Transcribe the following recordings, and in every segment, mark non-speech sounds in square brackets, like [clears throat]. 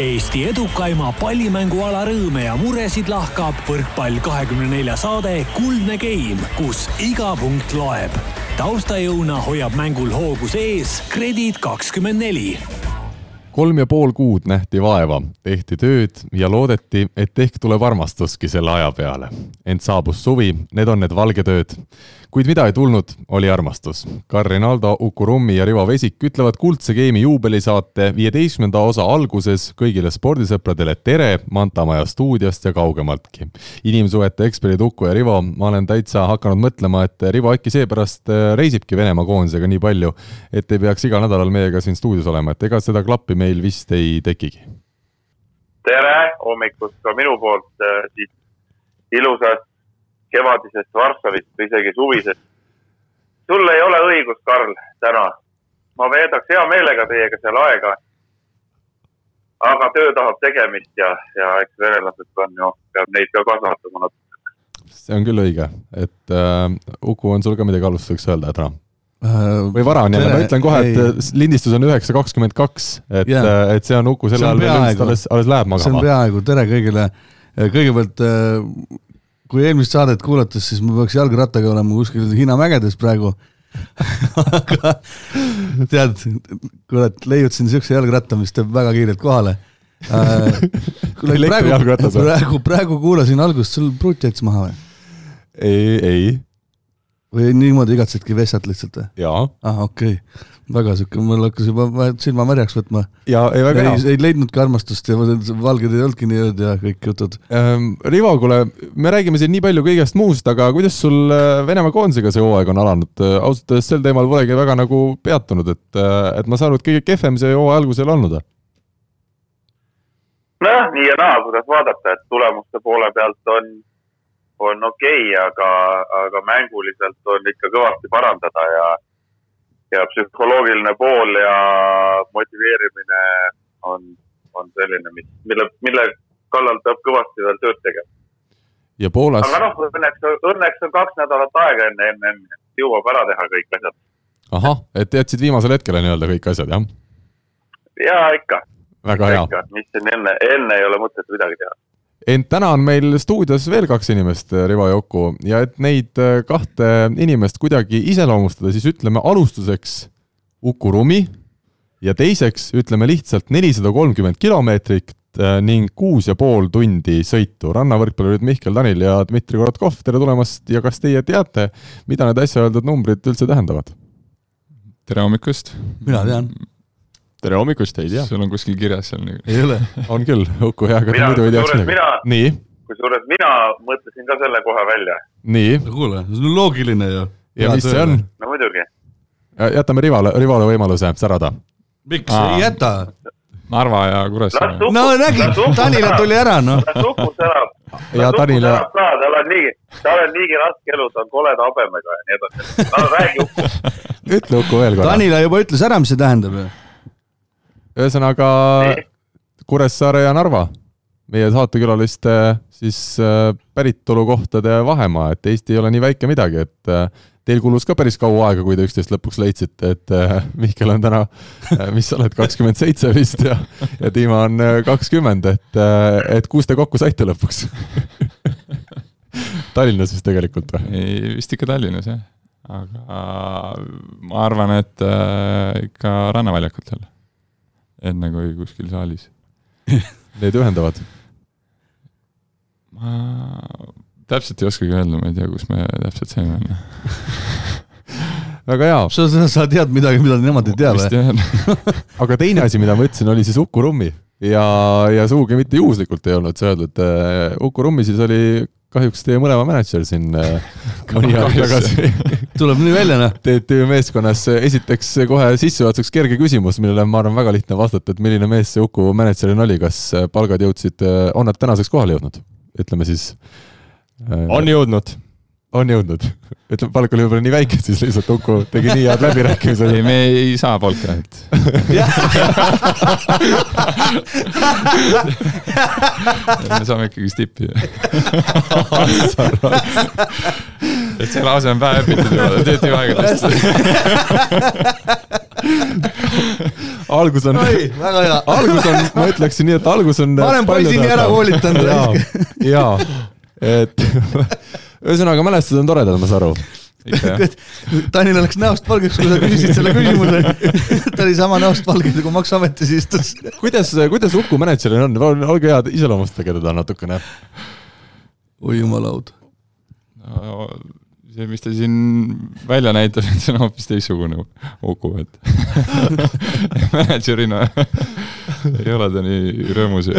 Eesti edukaima pallimänguala rõõme ja muresid lahkab võrkpall kahekümne nelja saade Kuldne Game, kus iga punkt loeb. taustajõuna hoiab mängul hoogus ees Kredit kakskümmend neli kolm ja pool kuud nähti vaeva, tehti tööd ja loodeti, et ehk tuleb armastuski selle aja peale. ent saabus suvi, need on need valgetööd kuid mida ei tulnud, oli armastus. Carl Rinaldo, Uku Rummi ja Rivo Vesik ütlevad Kuldse Game'i juubelisaate viieteistkümnenda osa alguses kõigile spordisõpradele tere Mantamaja stuudiost ja kaugemaltki. inimsuhete eksperdid Uku ja Rivo, ma olen täitsa hakanud mõtlema, et Rivo äkki seepärast äh, reisibki Venemaa koondisega nii palju, et ei peaks igal nädalal meiega siin stuudios olema, et ega seda klappi meil vist ei tekigi. tere hommikust ka minu poolt äh, siit ilusast kevadisest Varssavist või isegi suvisest. sul ei ole õigus, Karl, täna. ma veedaks hea meelega teiega seal aega. aga töö tahab tegemist ja, ja eks venelased on ju, peab neid ka kasvatama natuke. see on küll õige, et äh, Uku, on sul ka midagi alustuseks öelda täna? Äh, või vara on jälle, ma ütlen kohe, et lindistus on üheksa kakskümmend kaks, et yeah., et see on Uku sel ajal veel alles, alles läheb magama. see on peaaegu, tere kõigile. kõigepealt kui eelmist saadet kuulates, siis ma peaks jalgrattaga olema kuskil Hiina mägedes praegu [laughs] aga tead, kurat, leiutasin siukse jalgratta, mis teeb väga kiirelt kohale äh,. [laughs] praegu, praegu, praegu kuulasin algust, sul pruut jättis maha või? ei, ei. või niimoodi igatsedki vessat lihtsalt või? jaa. ah, okei okay väga sihuke, mul hakkas juba silma märjaks võtma. ja, ei väga hea. ei leidnudki armastust ja valged ei olnudki nii ööd ja kõik jutud ähm,. Rivo, kuule, me räägime siin nii palju kõigest muust, aga kuidas sul äh, Venemaa koondisega see hooaeg on alanud? Äh, ausalt öeldes sel teemal polegi väga nagu peatunud, et, äh, et ma saan aru, et kõige kehvem see hooaja algusel olnud nojah, nii ja naa, kuidas vaadata, et tulemuste poole pealt on, on okei okay,, aga, aga mänguliselt on ikka kõvasti parandada ja ja psühholoogiline pool ja motiveerimine on, on selline, mis, mille, mille kallal peab kõvasti veel tööd tegema. ja Poolas. aga noh, õnneks, õnneks on kaks nädalat aega enne MM-i, jõuab ära teha kõik asjad. ahah, et jätsid viimasele hetkele nii-öelda kõik asjad, jah? ja ikka. väga hea. mis siin enne, enne ei ole mõtet midagi teha ent täna on meil stuudios veel kaks inimest, Rivo ja Uku, ja et neid äh, kahte inimest kuidagi iseloomustada, siis ütleme alustuseks Uku Rumi ja teiseks ütleme lihtsalt nelisada kolmkümmend kilomeetrit äh, ning kuus ja pool tundi sõitu. rannavõrkpallurid Mihkel Tanil ja Dmitri Korotkov, tere tulemast ja kas teie teate, mida need äsja öeldud numbrid üldse tähendavad? tere hommikust! mina tean tere hommikust, ei tea. sul on kuskil kirjas seal nagu. ei ole. on küll, Uku hea, aga muidu ei teaks midagi. nii? kusjuures mina mõtlesin ka selle kohe välja. nii? kuule, see on loogiline ju. ja mis see on? no muidugi. jätame Rivale, Rivale võimaluse särada. miks, ei jäta? Narva ja Kuressaare. no nägid, Tanila tuli ära, noh. las Uku särab. ja Tanila. tal on nii, tal on niigi raske elu, ta on koleda habemega ja nii edasi. no räägi Uku. ütle Uku veel korra. Tanila juba ütles ära, mis see tähendab ju ühesõnaga Kuressaare ja Narva, meie saatekülaliste siis äh, päritolukohtade vahemaa, et Eesti ei ole nii väike midagi, et äh, teil kulus ka päris kaua aega, kui te üksteist lõpuks leidsite, et äh, Mihkel on täna, mis sa oled, kakskümmend seitse vist ja, ja Dima on kakskümmend, et, et kus te kokku saite lõpuks? [laughs] Tallinnas vist tegelikult või? ei, vist ikka Tallinnas jah, aga ma arvan, et ikka rannaväljakutel enne kui kuskil saalis [laughs] Need ühendavad? ma täpselt ei oskagi öelda, ma ei tea, kus me täpselt saime minna [laughs] väga hea. sa, sa tead midagi, mida nemad ei tea või? [laughs] aga teine asi, mida ma ütlesin, oli siis Uku Rummi ja, ja sugugi mitte juhuslikult ei olnud see öeldud. Uku Rummi siis oli kahjuks teie mõlema mänedžer siin äh, mõni aeg tagasi tuleb nii välja, noh. TTÜ meeskonnas, esiteks kohe sissejuhatuseks kerge küsimus, millele ma arvan, väga lihtne vastata, et milline mees see Uku mänedžerina oli, kas palgad jõudsid, on nad tänaseks kohale jõudnud? ütleme siis. on jõudnud on jõudnud. ütleme, palk oli võib-olla nii väike, siis lihtsalt Uku tegi nii head läbirääkimised. ei, me ei saa palka, et [laughs] me saame ikkagi stippi et see lause on pähe õpitud juba, ju aegadest algus on, oi, väga hea. algus on, ma ütleksin nii, et algus on ma olen poisi nii ära koolitanud. jaa, et ühesõnaga mälestused on toredad, ma saan aru. Tanil läks näost valgeks, kui sa küsisid selle küsimuse. [laughs] ta oli sama näost valge, kui Maksuametis istus. kuidas, kuidas Uku mänedžeril on, olge head, iseloomustage teda natukene. oi jumalaud. see, mis ta siin välja näitab, [laughs] et see on hoopis teistsugune Uku, et [laughs] mänedžerina ei ole ta nii rõõmus.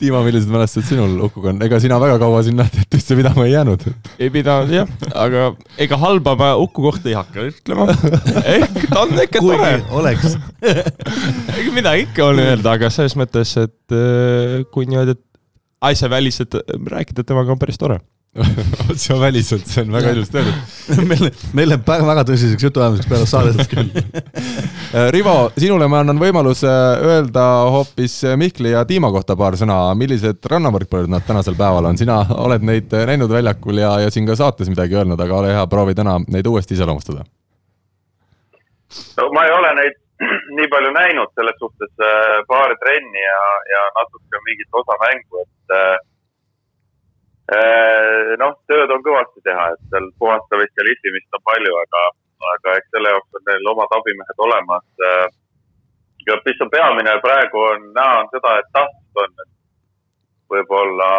Dima, millised mälestused sinul Ukuga on, ega sina väga kaua sinna tehtesse pidama ei jäänud. ei pidanud jah, aga ega halba ma Uku kohta ei hakka ütlema. ehk ta on ikka tore oleks. [laughs] ega midagi ikka on öelda, aga selles mõttes, et äh, kui et asjaväliselt rääkida temaga on päris tore. [laughs] otse väliselt, see on väga ilusti öeldud. [laughs] meil, meil läheb väga, tõsiseks jutuajamiseks peale saadet küll. [laughs] Rivo, sinule ma annan võimaluse öelda hoopis Mihkli ja Dima kohta paar sõna, millised rannavõrkpallurid nad tänasel päeval on, sina oled neid näinud väljakul ja, ja siin ka saates midagi öelnud, aga ole hea, proovi täna neid uuesti iseloomustada. no ma ei ole neid [clears throat] nii palju näinud, selles suhtes äh, paari trenni ja, ja natuke mingit osa mängu, et äh, äh, noh, tööd on kõvasti teha, et seal puhastamist ja lihvimist on palju, aga, aga eks selle jaoks on neil omad abimehed olemas äh,. ja mis on peamine praegu on näha, on seda, et tahtmist on, et võib-olla,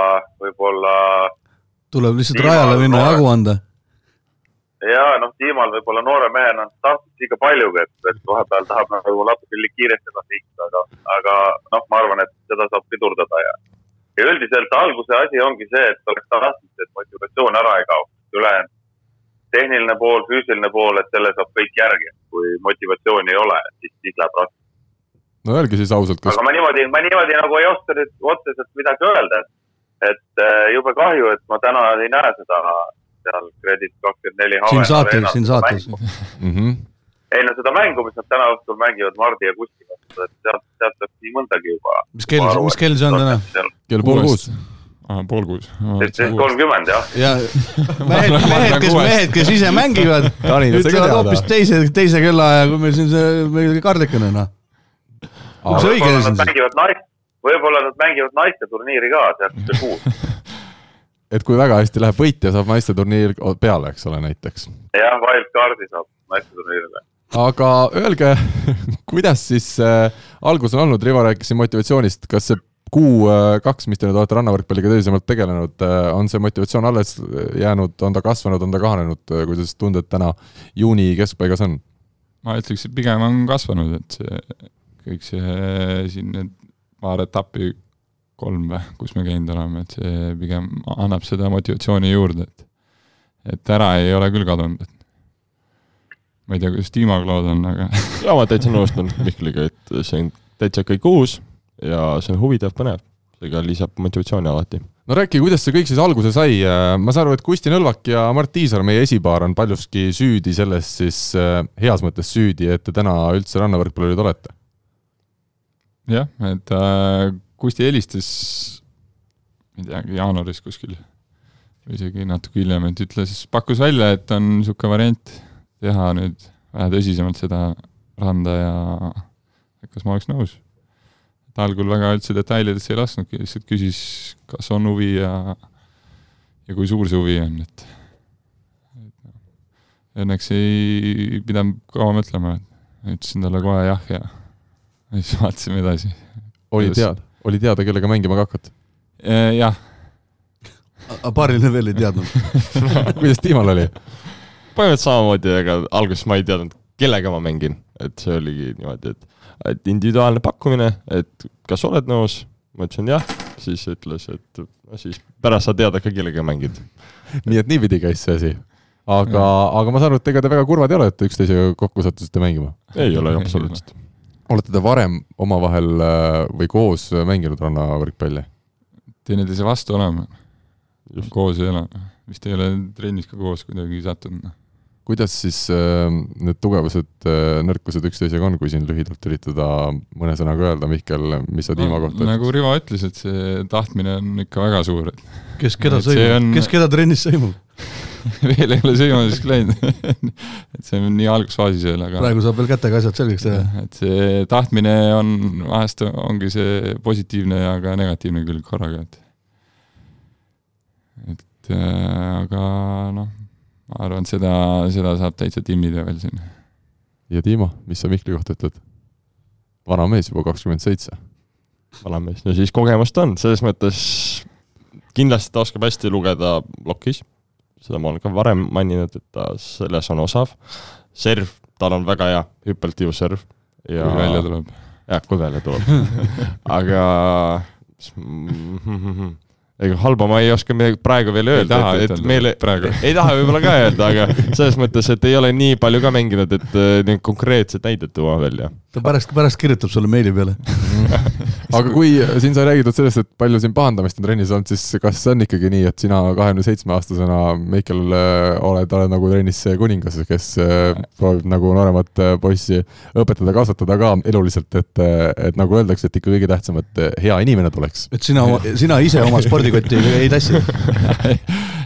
võib-olla tuleb lihtsalt rajale minna ja jagu anda. ja noh, Tiimal võib-olla noore mehena on tahtmist liiga paljugi, et, et vahepeal tahab nagu natuke kiiresti edasi liikuda, aga, aga noh, ma arvan, et seda saab pidurdada ja. Ja üldiselt alguse asi ongi see, et oleks tahtmist, et motivatsioon ära ei kaoks. ülejäänud tehniline pool, füüsiline pool, et selle saab kõik järgi. kui motivatsiooni ei ole, siis, siis läheb raskeks. no öelge siis ausalt, kas aga ma niimoodi, ma niimoodi nagu ei oska nüüd otseselt midagi öelda, et, et äh, jube kahju, et ma täna ei näe seda seal Kredit kakskümmend neli. siin saates, siin saates. Ei no seda mängu, mis nad täna õhtul mängivad Mardi ja Kusti vastu, et sealt, sealt peaks nii mõndagi juba. mis kell, mis kell see on täna? kell pool kuus. aa, pool kuus. seitseteist kolmkümmend jah. ja [laughs] mehed, mehed, kes, mehed, kes ise mängivad, [laughs] ütlevad hoopis teise, teise kellaaja, kui meil siin see, meil kardikene noh. Mis õige võib-olla see on siis? mängivad naist, võib-olla nad mängivad naiste turniiri ka sealt see kuus. [laughs] et kui väga hästi läheb võitja, saab naisteturniir peale, eks ole, näiteks. jah, wildcard'i saab naiste turniirile. Aga öelge, [laughs] kuidas siis äh, algus on olnud, Rivo rääkis siin motivatsioonist, kas see kuu äh, mis te nüüd olete rannavõrkpalliga tõsisemalt tegelenud äh,, on see motivatsioon alles jäänud, on ta kasvanud, on ta kahanenud, kuidas tunded täna juuni keskpaigas on? ma ütleks, et pigem on kasvanud, et see kõik see siin need paar etappi, kolm või, kus me käinud oleme, et see pigem annab seda motivatsiooni juurde, et et ära ei ole küll kadunud, et ma ei tea, kuidas Tiimoga lood on, aga [laughs] ja ma täitsa nõustun [laughs] Mihkliga, et see on täitsa kõik uus ja see on huvitav, põnev. ega lisab motivatsiooni alati. no rääkige, kuidas see kõik siis alguse sai, ma saan aru, et Kusti Nõlvak ja Mart Tiisar, meie esipaar on paljuski süüdi selles siis äh, heas mõttes süüdi, et te täna üldse rannavõrkpallurid olete. jah, et äh, Kusti helistas, ma ei teagi, jaanuaris kuskil või isegi natuke hiljem, et ütles, pakkus välja, et on niisugune variant teha nüüd vähe tõsisemalt seda randa ja et kas ma oleks nõus. ta algul väga üldse detailidesse ei lasknudki, lihtsalt küsis, kas on huvi ja ja kui suur see huvi on, et et noh, õnneks ei pidanud kaua mõtlema, ütlesin talle kohe jah ja ja siis vaatasime edasi. oli teada, oli teada, kellega mängima ka hakkad? jah, paariline veel ei teadnud. [laughs] kuidas Tiimal oli? Põhimõtteliselt samamoodi, ega alguses ma ei teadnud, kellega ma mängin, et see oligi niimoodi, et, et individuaalne pakkumine, et kas oled nõus, ma ütlesin jah, siis ütles, et no siis pärast saad teada ka, kellega mängid. nii et niipidi käis see asi. aga, aga ma saan aru, et ega te väga kurvad ei ole, et te üksteisega kokku sattusite mängima? ei ole absoluutselt. olete te varem omavahel äh, või koos mänginud rannavõrkpalli? teineteise vastu oleme, Just. koos ei ole, vist ei ole trennis ka koos kuidagi sattunud. Kuidas siis äh, need tugevused äh,, nõrkused üksteisega on, kui siin lühidalt üritada mõne sõnaga öelda, Mihkel, mis sa Dima kohta nagu Rivo ütles, et see tahtmine on ikka väga suur, et kes keda sõimab on-, kes keda trennis sõimab? [laughs] veel ei ole sõimamiseks läinud [laughs] et see on nii algusfaasis veel, aga praegu saab veel kätega asjad selgeks teha. et see tahtmine on, vahest ongi see positiivne ja ka negatiivne külg korraga, et et äh, aga noh, ma arvan, et seda, seda saab täitsa timmida veel siin. ja Timo, mis sa Mihkli kohta ütled? vana mees juba kakskümmend seitse. vana mees, no siis kogemust on, selles mõttes kindlasti ta oskab hästi lugeda plokis, seda ma olen ka varem maininud, et ta selles on osav, serv, tal on väga hea hüppeltiiv serv ja kui välja tuleb. jah, kui välja tuleb [laughs] aga [laughs] [laughs] ega halba ma ei oska midagi praegu veel öelda, et, et meile praegu. [laughs] ei taha võib-olla ka öelda, aga selles mõttes, et ei ole nii palju ka mänginud, et äh, nüüd konkreetset näidet tuua välja. ta pärast, pärast kirjutab sulle meili peale [laughs] aga kui siin sai räägitud sellest, et palju siin pahandamist on trennis olnud, siis kas see on ikkagi nii, et sina kahekümne seitsme aastasena, Meikel, oled, oled nagu trennis see kuningas, kes äh, proovib nagu nooremat äh, poissi õpetada, kasvatada ka eluliselt, et, et nagu öeldakse, et ikka kõige tähtsam, et hea inimene tuleks. et sina, sina ise oma [laughs] spordikotti ei tassi. [laughs]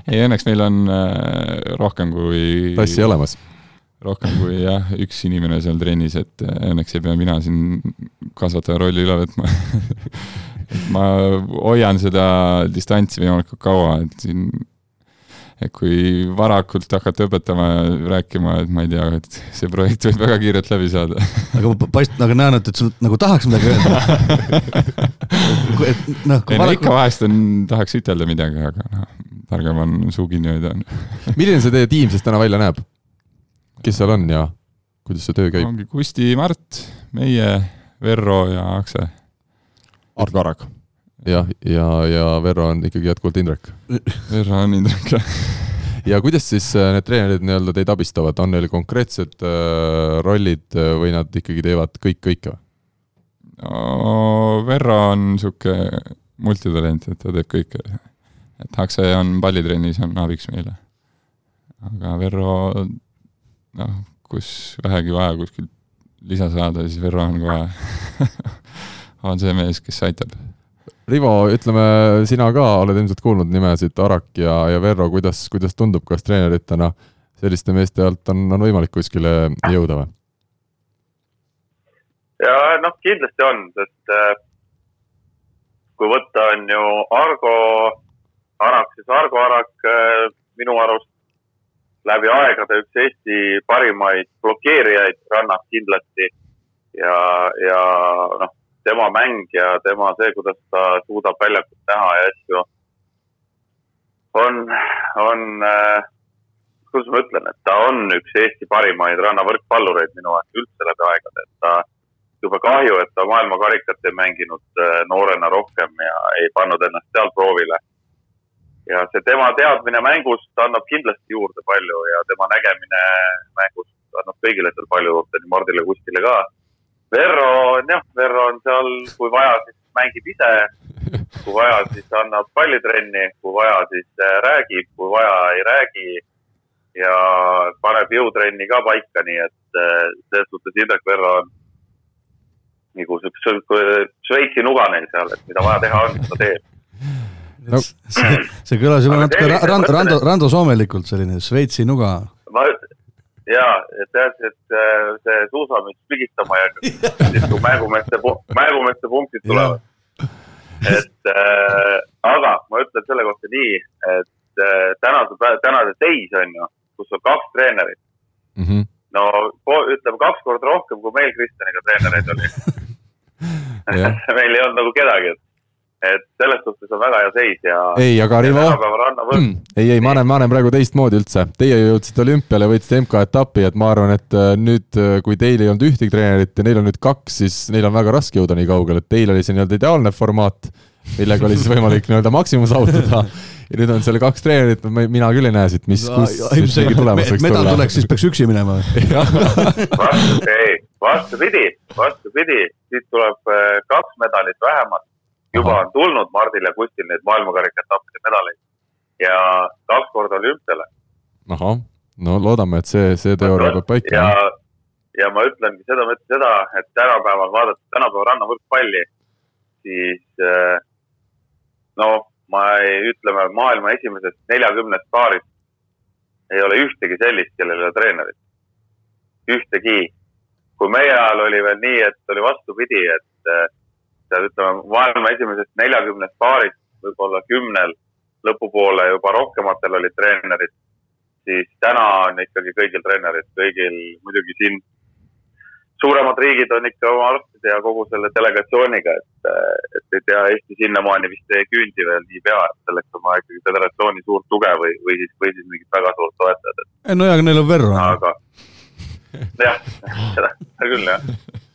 Ei, õnneks meil on äh, rohkem kui tassi olemas. Rohkem kui jah, üks inimene seal trennis, et äh, õnneks ei pea mina siin kasvataja rolli üle võtma. [laughs] Ma hoian seda distantsi võimalikult kaua, et siin et kui varakult hakata õpetama ja rääkima, et ma ei tea, et see projekt võib väga kiirelt läbi saada. aga paist-, aga näen, et, et sul nagu tahaks midagi öelda [laughs] et noh, kui varakult... ikka vahest on, tahaks ütelda midagi, aga noh, targem on suu kinni hoida. milline see teie tiim siis täna välja näeb? kes seal on ja kuidas see töö käib? ongi Kusti, Mart, meie, Verro ja Akse. Argo Arak. Jah, ja, ja, ja Verro on ikkagi jätkuvalt Indrek. [laughs] Verro on Indrek, jah ja kuidas siis äh, need treenerid nii-öelda teid abistavad, on neil konkreetsed äh, rollid äh, või nad ikkagi teevad kõik kõike või? no Verro on niisugune multitalent, et ta teeb kõike. et Akse on pallitrennis, on abiks meile. aga Verro noh, kus vähegi vaja kuskilt lisa saada, siis Verro on kohe [laughs] on see mees, kes aitab. Rivo, ütleme, sina ka oled ilmselt kuulnud nimesid Arak ja, ja Verro, kuidas, kuidas tundub, kas treeneritena selliste meeste alt on, on võimalik kuskile jõuda või? ja noh, kindlasti on, sest äh, kui võtta, on ju Argo Arak, siis Argo Arak äh, minu arust läbi aegade üks Eesti parimaid blokeerijaid rannas kindlasti. ja, ja noh, tema mäng ja tema see, kuidas ta suudab väljakut näha ja asju, on, on äh,, kuidas ma ütlen, et ta on üks Eesti parimaid rannavõrkpallureid minu arust üldse läbi aegade, et ta jube kahju, et ta maailmakarikat ei mänginud äh, noorena rohkem ja ei pannud ennast seal proovile. Ja see tema teadmine mängust annab kindlasti juurde palju ja tema nägemine mängust annab kõigile seal palju juurde, nii Mardile, Kustile ka. Verro on jah, Verro on seal, kui vaja, siis mängib ise. kui vaja, siis annab pallitrenni, kui vaja, siis äh, räägib, kui vaja, ei räägi. ja paneb jõutrenni ka paika, nii et äh, selles suhtes Indrek Verro on nagu siukse Šveitsi nuga neil seal, et mida vaja teha on, seda teeb no. see, see kõlas juba natuke Rando, Rando, Rando Soomelikult selline Šveitsi nuga. ma ja, et jah, et see suusamist pigistama ei hakka, siis kui mängumeeste, mängumeeste punktid tulevad. et äh, aga ma ütlen selle kohta nii, et äh, tänase tänase seis on ju, kus on kaks treenerit mm. -hmm. no ütleme kaks korda rohkem, kui meil Kristjaniga treenereid oli [laughs] [laughs] meil ei olnud nagu kedagi, et et selles suhtes on väga hea seis ja. ei, aga Rivo, mm, ei, ei, ma näen, ma näen praegu teistmoodi üldse. Teie jõudsite olümpiale, võitsite MK-etappi, et ma arvan, et äh, nüüd, äh, kui teil ei olnud ühtegi treenerit ja neil on nüüd kaks, siis neil on väga raske jõuda nii kaugele, et teil oli see nii-öelda ideaalne formaat, millega oli siis võimalik [laughs] nii-öelda maksimum saavutada. Ja nüüd on seal kaks treenerit, mina küll ei näe siit, mis, kus isegi tulemas võiks tulla. medal tuleks, siis peaks üksi minema. [laughs] Ei, vastupidi, vastupidi, siit tuleb äh, kaks medalit vähemalt juba on tulnud Mardil ja Kustil neid maailmakarika etappide medaleid ja kaks korda olümpiale. ahah, no loodame, et see, see teooria peab paika. ja, ja ma ütlengi seda, ma ütlen seda, et tänapäeval vaadates tänapäeva rannavõrkpalli, siis äh, no ma ei, ütleme maailma esimesest neljakümnest paarist ei ole ühtegi sellist, kellel ei ole treenerit. ühtegi. kui meie ajal oli veel nii, et oli vastupidi, et äh, seal ütleme maailma esimesest neljakümnest paarist võib-olla kümnel lõpupoole juba rohkematel olid treenerid, siis täna on ikkagi kõigil treenerid, kõigil muidugi siin suuremad riigid on ikka oma arstide ja kogu selle delegatsiooniga, et, et ei tea, Eesti sinnamaani vist ei küündi veel niipea, et selleks on vaja ikkagi föderatsiooni suurt tuge või, või siis, või siis mingit väga suurt toetajat, et no ja, aga neil on Verro. aga [laughs] jah, seda küll jah.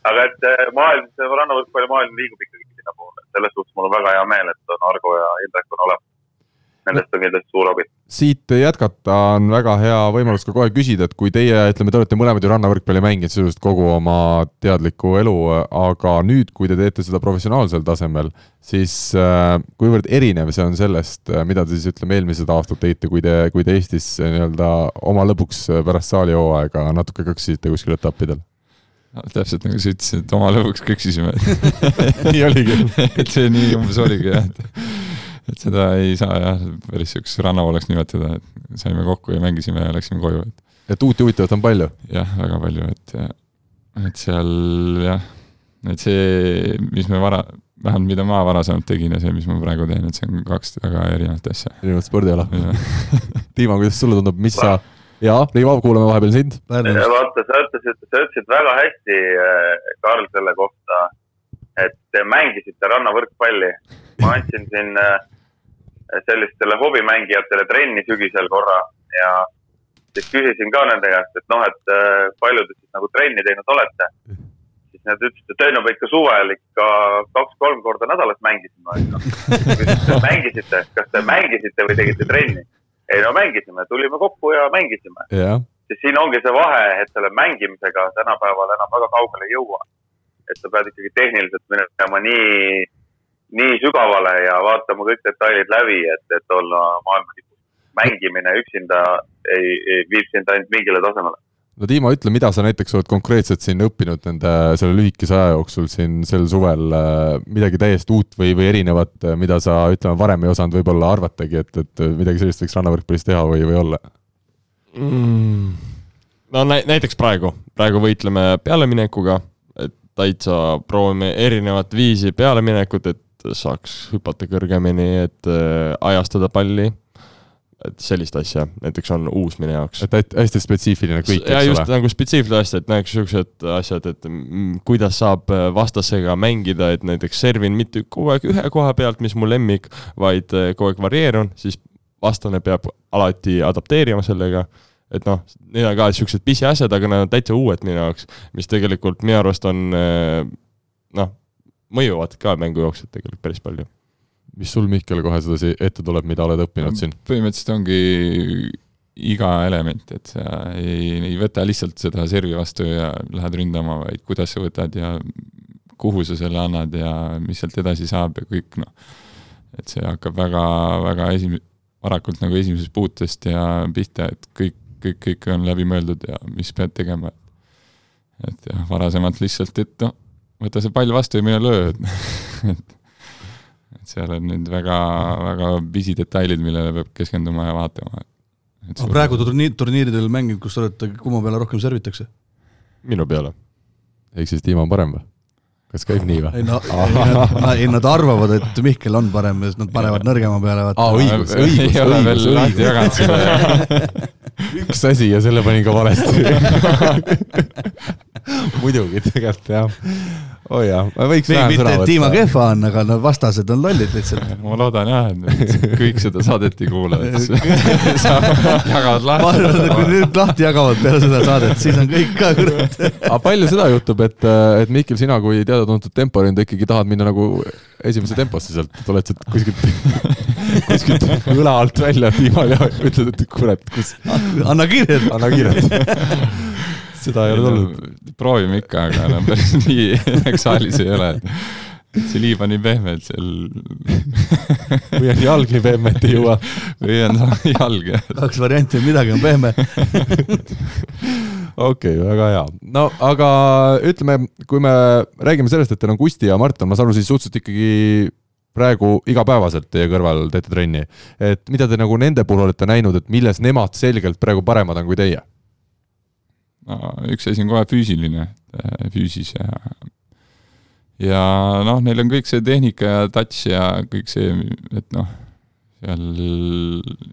Aga et eh, maailm, see rannavõrkpallimaailm liigub ikkagi sinnapoole, selles suhtes mul on väga hea meel, et on Argo ja Indrek on olemas. Nendest on kindlasti suur abi. siit jätkata on väga hea võimalus ka kohe küsida, et kui teie, ütleme, te olete mõlemad ju rannavõrkpalli mänginud sisuliselt kogu oma teadliku elu, aga nüüd, kui te teete seda professionaalsel tasemel, siis äh, kuivõrd erinev see on sellest, mida te siis ütleme, eelmised aastad tegite, kui te, kui te Eestis nii-öelda oma lõbuks pärast saalihooaega natuke kõksisite kuskil etappidel? Täpselt nagu sa ütlesid, et oma lõbuks kõksisime. [laughs] nii oligi. et see nii umbes oligi jah, et, et seda ei saa jah, päris siukseks rannavooleks nimetada, et saime kokku ja mängisime ja läksime koju, et et uut ja huvitavat on palju. jah, väga palju, et, et seal jah, et see, mis me vara, vähemalt mida ma varasemalt tegin ja see, mis ma praegu teen, et see on kaks väga erinevat asja. erinevat spordiala. Dima, kuidas sulle tundub, mis sa, jaa, Rivo, kuulame vahepeal sind. Pärnus. vaata, sa ütlesid, sa ütlesid väga hästi, Karl, selle kohta, et te mängisite rannavõrkpalli. ma andsin siin äh, sellistele hobimängijatele trenni sügisel korra ja siis küsisin ka nende käest, et noh, et äh, palju te siis nagu trenni teinud olete. siis nad ütlesid, et ei no me ikka suvel ikka kaks-kolm korda nädalas mängisime. [laughs] mängisite, kas te mängisite või tegite trenni? Ei no mängisime, tulime kokku ja mängisime jah, siis siin ongi see vahe, et selle mängimisega tänapäeval enam väga kaugele ei jõua. et sa pead ikkagi tehniliselt minema nii, nii sügavale ja vaatama kõik detailid läbi, et, et olla maailma tipus. mängimine üksinda ei, ei, viib sind ainult mingile tasemele. No Dima, ütle, mida sa näiteks oled konkreetselt siin õppinud nende, selle lühikese aja jooksul siin sel suvel, midagi täiesti uut või, või erinevat, mida sa ütleme, varem ei osanud võib-olla arvatagi, et, et midagi sellist võiks rannavõrkpallis teha või, või olla? mm.. no nä-, näiteks praegu, praegu võitleme pealeminekuga, et täitsa proovime erinevat viisi pealeminekut, et saaks hüpata kõrgemini, et äh, ajastada palli. Et sellist asja näiteks on uus minu jaoks. et hästi- spetsiifiline kõik, ja eks just ole. nagu spetsiifilised asjad, näiteks siuksed asjad, et mm, kuidas saab äh, vastasega mängida, et näiteks servin mitte kogu aeg ühe koha pealt, mis mu lemmik, vaid äh, kogu aeg varieerun, siis vastane peab alati adapteerima sellega. et noh, need on ka siuksed pisiasjad, aga need on täitsa uued minu jaoks, mis tegelikult minu arust on äh, noh, mõjuvad ka mängu jooksul tegelikult päris palju. Mis sul, Mihkel, kohe sedasi ette tuleb, mida oled õppinud siin? põhimõtteliselt ongi iga element, et sa ei, ei võta lihtsalt seda servi vastu ja lähed ründama, vaid kuidas sa võtad ja kuhu sa selle annad ja mis sealt edasi saab ja kõik noh. et see hakkab väga, väga esim-, varakult nagu esimesest puutest ja pihta, et kõik, kõik, kõik on läbi mõeldud ja mis pead tegema. et jah, varasemalt lihtsalt, et noh, võta see pall vastu ja mine löö, [laughs] et et seal on nüüd väga, väga pisidetailid, millele peab keskenduma ja vaatama. aga praegu turniir, turniiridel mänginud, kus te olete, kumma peale rohkem servitakse? minu peale. ehk siis Dima on parem või? kas käib nii või? ei no, ei nad arvavad, et Mihkel on parem ja siis nad panevad nõrgema peale, aa, õigus, õigus, õigus, seda. [laughs] üks asi ja selle panin ka valesti. [laughs] [laughs] muidugi, tegelikult jah. Oi jah, võiks vähem sõna võtta. kehva on, aga no vastased on lollid lihtsalt. [laughs] ma loodan jah, et kõik seda saadet ei kuula, et [laughs] sa jagad ma arvan, et kui lahti. nüüd lahti jagavad peale seda saadet, siis on kõik ka kurat. [laughs] aga palju seda juhtub, et, et Mihkel, sina kui teada-tuntud temporündaja ikkagi tahad minna nagu esimese temposse sealt, et oled sealt kuskilt, kuskilt õla alt välja tiimal ja ütled, et kurat, kus, anna kiirelt. anna kiirelt. Seda ei ole tulnud. proovime ikka, aga no päris [laughs] nii õnneks saalis ei ole. see liiv on nii pehme, et seal [laughs] või on jalg nii pehme, et ei jõua. või on [laughs] jalg jah. kaks varianti, midagi on pehme. okei okay,, väga hea. no aga ütleme, kui me räägime sellest, et teil on Kusti ja Mart on, ma saan aru, siis suhteliselt ikkagi praegu igapäevaselt teie kõrval teete trenni, et mida te nagu nende puhul olete näinud, et milles nemad selgelt praegu paremad on kui teie? Üks asi on kohe füüsiline, füüsis ja ja noh, neil on kõik see tehnika ja touch ja kõik see, et noh, seal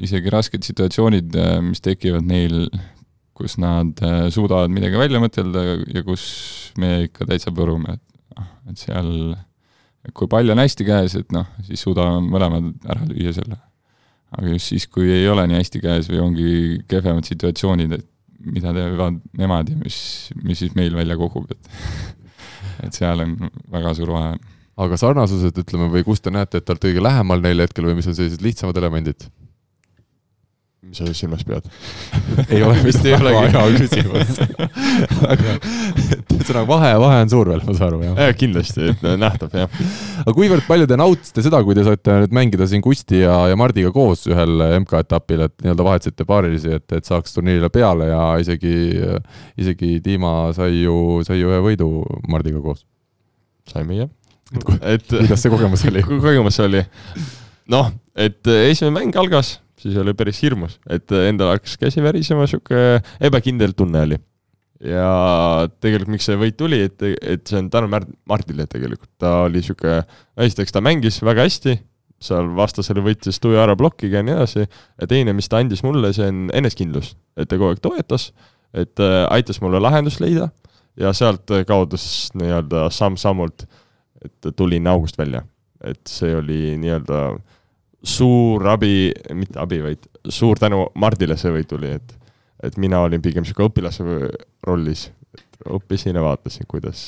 isegi rasked situatsioonid, mis tekivad neil, kus nad suudavad midagi välja mõtelda ja kus me ikka täitsa põrume, et noh, et seal kui pall on hästi käes, et noh, siis suudame mõlemad ära lüüa selle. aga just siis, kui ei ole nii hästi käes või ongi kehvemad situatsioonid, et mida teevad nemad ja mis, mis siis meil välja kogub, et [laughs] et seal on väga suur vahe. aga sarnasused, ütleme, või kus te näete, et te olete kõige lähemal neile hetkel või mis on sellised lihtsamad elemendid? Mis sa silmas pead [laughs] ei ole [laughs] vist ei olegi hea küsimus [laughs] aga ühesõnaga vahe, vahe on suur veel, ma saan aru, jah? ja kindlasti, et nähtav, jah. aga kuivõrd palju te nautisite seda, kui te saite nüüd mängida siin Kusti ja, ja Mardiga koos ühel MK-etapil, et nii-öelda vahetasite paarilisi, et, et saaks turniirile peale ja isegi, isegi Dima sai ju, sai ju ühe võidu Mardiga koos? saime, jah. et kuidas see kogemus oli? kogemus oli? noh, et esimene mäng algas siis oli päris hirmus, et endal hakkas käsi värisema, sihuke ebakindel tunne oli. ja tegelikult, miks see võit tuli, et, et see on tänu Martile tegelikult, ta oli sihuke, esiteks ta mängis väga hästi, seal vastasele võttis tuju ära plokiga ja nii edasi, ja teine, mis ta andis mulle, see on enesekindlus, et ta kogu aeg toetas, et äh, aitas mulle lahendust leida ja sealt kaudu siis nii-öelda samm-sammult, et tulin august välja. et see oli nii-öelda äh, suur abi, mitte abi, vaid suur tänu Mardile see võit tuli, et et mina olin pigem niisugune õpilase rollis, et õppisin ja vaatasin, kuidas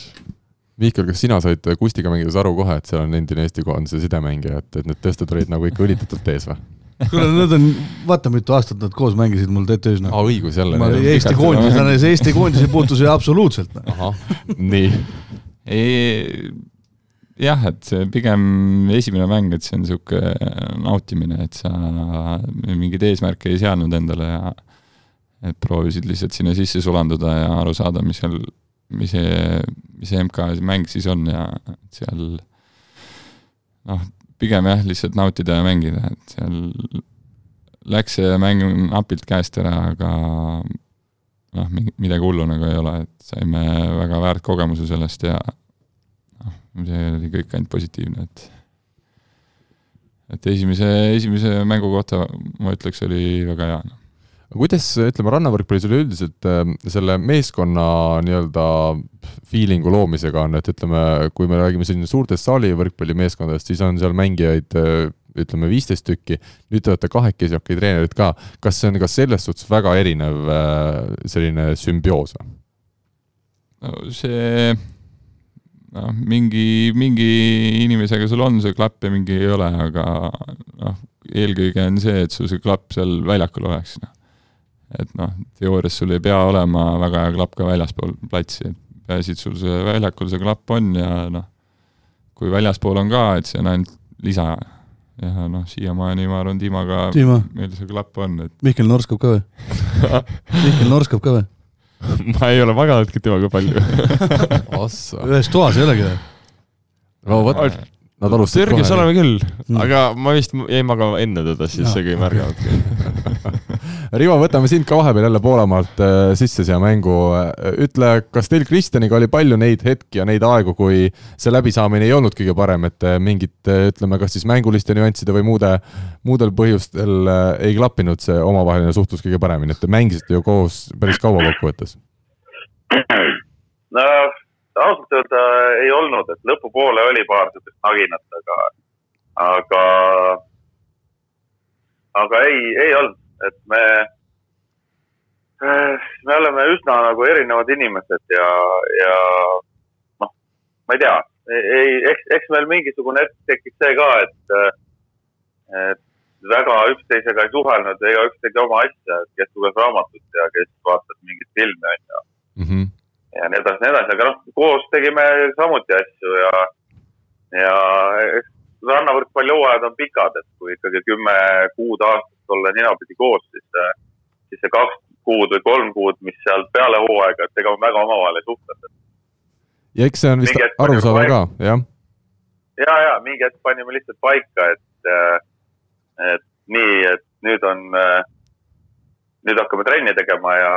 Mihkel, kas sina said Kustiga mängides aru kohe, et seal on endine Eesti koondise sidemängija, et, et need tõsted olid nagu ikka õlitatult ees või? kuule, nad on, vaata mitu aastat nad koos mängisid mul TTÜ-s noh. aa, õigus jälle. ma olin Eesti koondises, Eesti koondis ei puutu siia absoluutselt. Ahah, nii. Jah, et see pigem esimene mäng, et see on niisugune nautimine, et sa mingeid eesmärke ei seadnud endale ja et proovisid lihtsalt sinna sisse sulanduda ja aru saada, mis seal, mis see, mis see MK mäng siis on ja seal noh, pigem jah, lihtsalt nautida ja mängida, et seal läks see mäng napilt käest ära, aga noh, midagi hullu nagu ei ole, et saime väga väärt kogemuse sellest ja see oli kõik ainult positiivne, et et esimese, esimese mängu kohta ma ütleks, oli väga hea no.. kuidas, ütleme, rannavõrkpallis üleüldiselt äh, selle meeskonna nii-öelda feeling'u loomisega on, et ütleme, kui me räägime selline suurtest saalivõrkpallimeeskondadest, siis on seal mängijaid äh, ütleme viisteist tükki, nüüd te olete kahekesi okei treenerid ka, kas see on ka selles suhtes väga erinev äh, selline sümbioos või? no see noh, mingi, mingi inimesega sul on see klapp ja mingi ei ole, aga noh, eelkõige on see, et sul see klapp seal väljakul oleks, noh. et noh, teoorias sul ei pea olema väga hea klapp ka väljaspool platsi, et peaasi, et sul see väljakul see klapp on ja noh, kui väljaspool on ka, et see on ainult lisa. ja noh, siiamaani ma arvan, Tiimaga Tiima. meil see klapp on, et Mihkel norskab ka või [laughs] Mihkel norskab ka või? [laughs] ma ei ole maganudki temaga palju ossa. ühes toas ei olegi või? no vot, nad alustasid Türgis oleme küll Mm. aga ma vist jäin magama enne teda, siis Jaa. seega ei märganudki. [laughs] Rivo, võtame sind ka vahepeal jälle Poolamaalt äh, sisse siia mängu. ütle, kas teil Kristjaniga oli palju neid hetki ja neid aegu, kui see läbisaamine ei olnud kõige parem, et äh, mingit, ütleme, kas siis mänguliste nüansside või muude, muudel põhjustel äh, ei klappinud see omavaheline suhtlus kõige paremini, et te mängisite ju koos päris kaua kokkuvõttes? [clears throat] no ausalt öelda ei olnud, et lõpupoole oli paar sellist naginat, aga, aga, aga ei, ei olnud, et me, me oleme üsna nagu erinevad inimesed ja, ja noh, ma ei tea, ei, eks, eks meil mingisugune hetk tekkis see ka, et, et väga üksteisega ei suhelnud, igaüks tegi oma asja, kes luges raamatut ja kes vaatas mingit filmi, onju -hmm. Ja nii edasi, nii edasi, aga noh, koos tegime samuti asju ja, ja eks rannavõrkpallihooajad on pikad, et kui ikkagi kümme kuud aastas olla ninapidi koos, siis, siis see kaks kuud või kolm kuud, mis sealt peale hooaega, et ega väga omavahel ei suhtlenud. ja eks see on vist arusaadav ka, jah. ja, ja mingi hetk panime lihtsalt paika, et, et nii, et nüüd on, nüüd hakkame trenni tegema ja,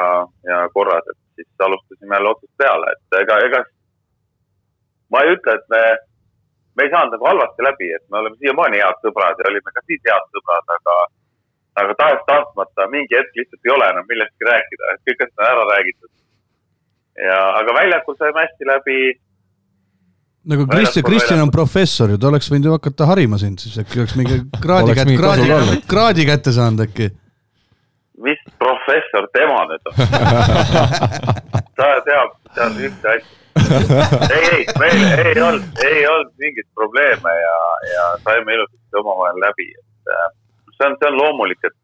ja korras, et siis alustasime jälle otsast peale, et ega, ega ma ei ütle, et me, me ei saanud nagu halvasti läbi, et me oleme siiamaani head sõbrad ja olime ka siis head sõbrad, aga, aga tahes-tahtmata mingi hetk lihtsalt ei ole enam millestki rääkida, et kõik asjad on ära räägitud. ja, aga väljakul saime hästi läbi nagu Kristjan, Väljaspool Kristjan on professor ju, ta oleks võinud ju hakata harima sind siis, äkki oleks mingi [laughs] kraadi kätte, kraadi kraadi kätte saanud äkki. Mis professor tema nüüd on? ta teab, teab ühte asja. ei, ei, meil ei olnud, ei olnud mingeid probleeme ja, ja saime ilusasti omavahel läbi, et äh, see on, see on loomulik, et,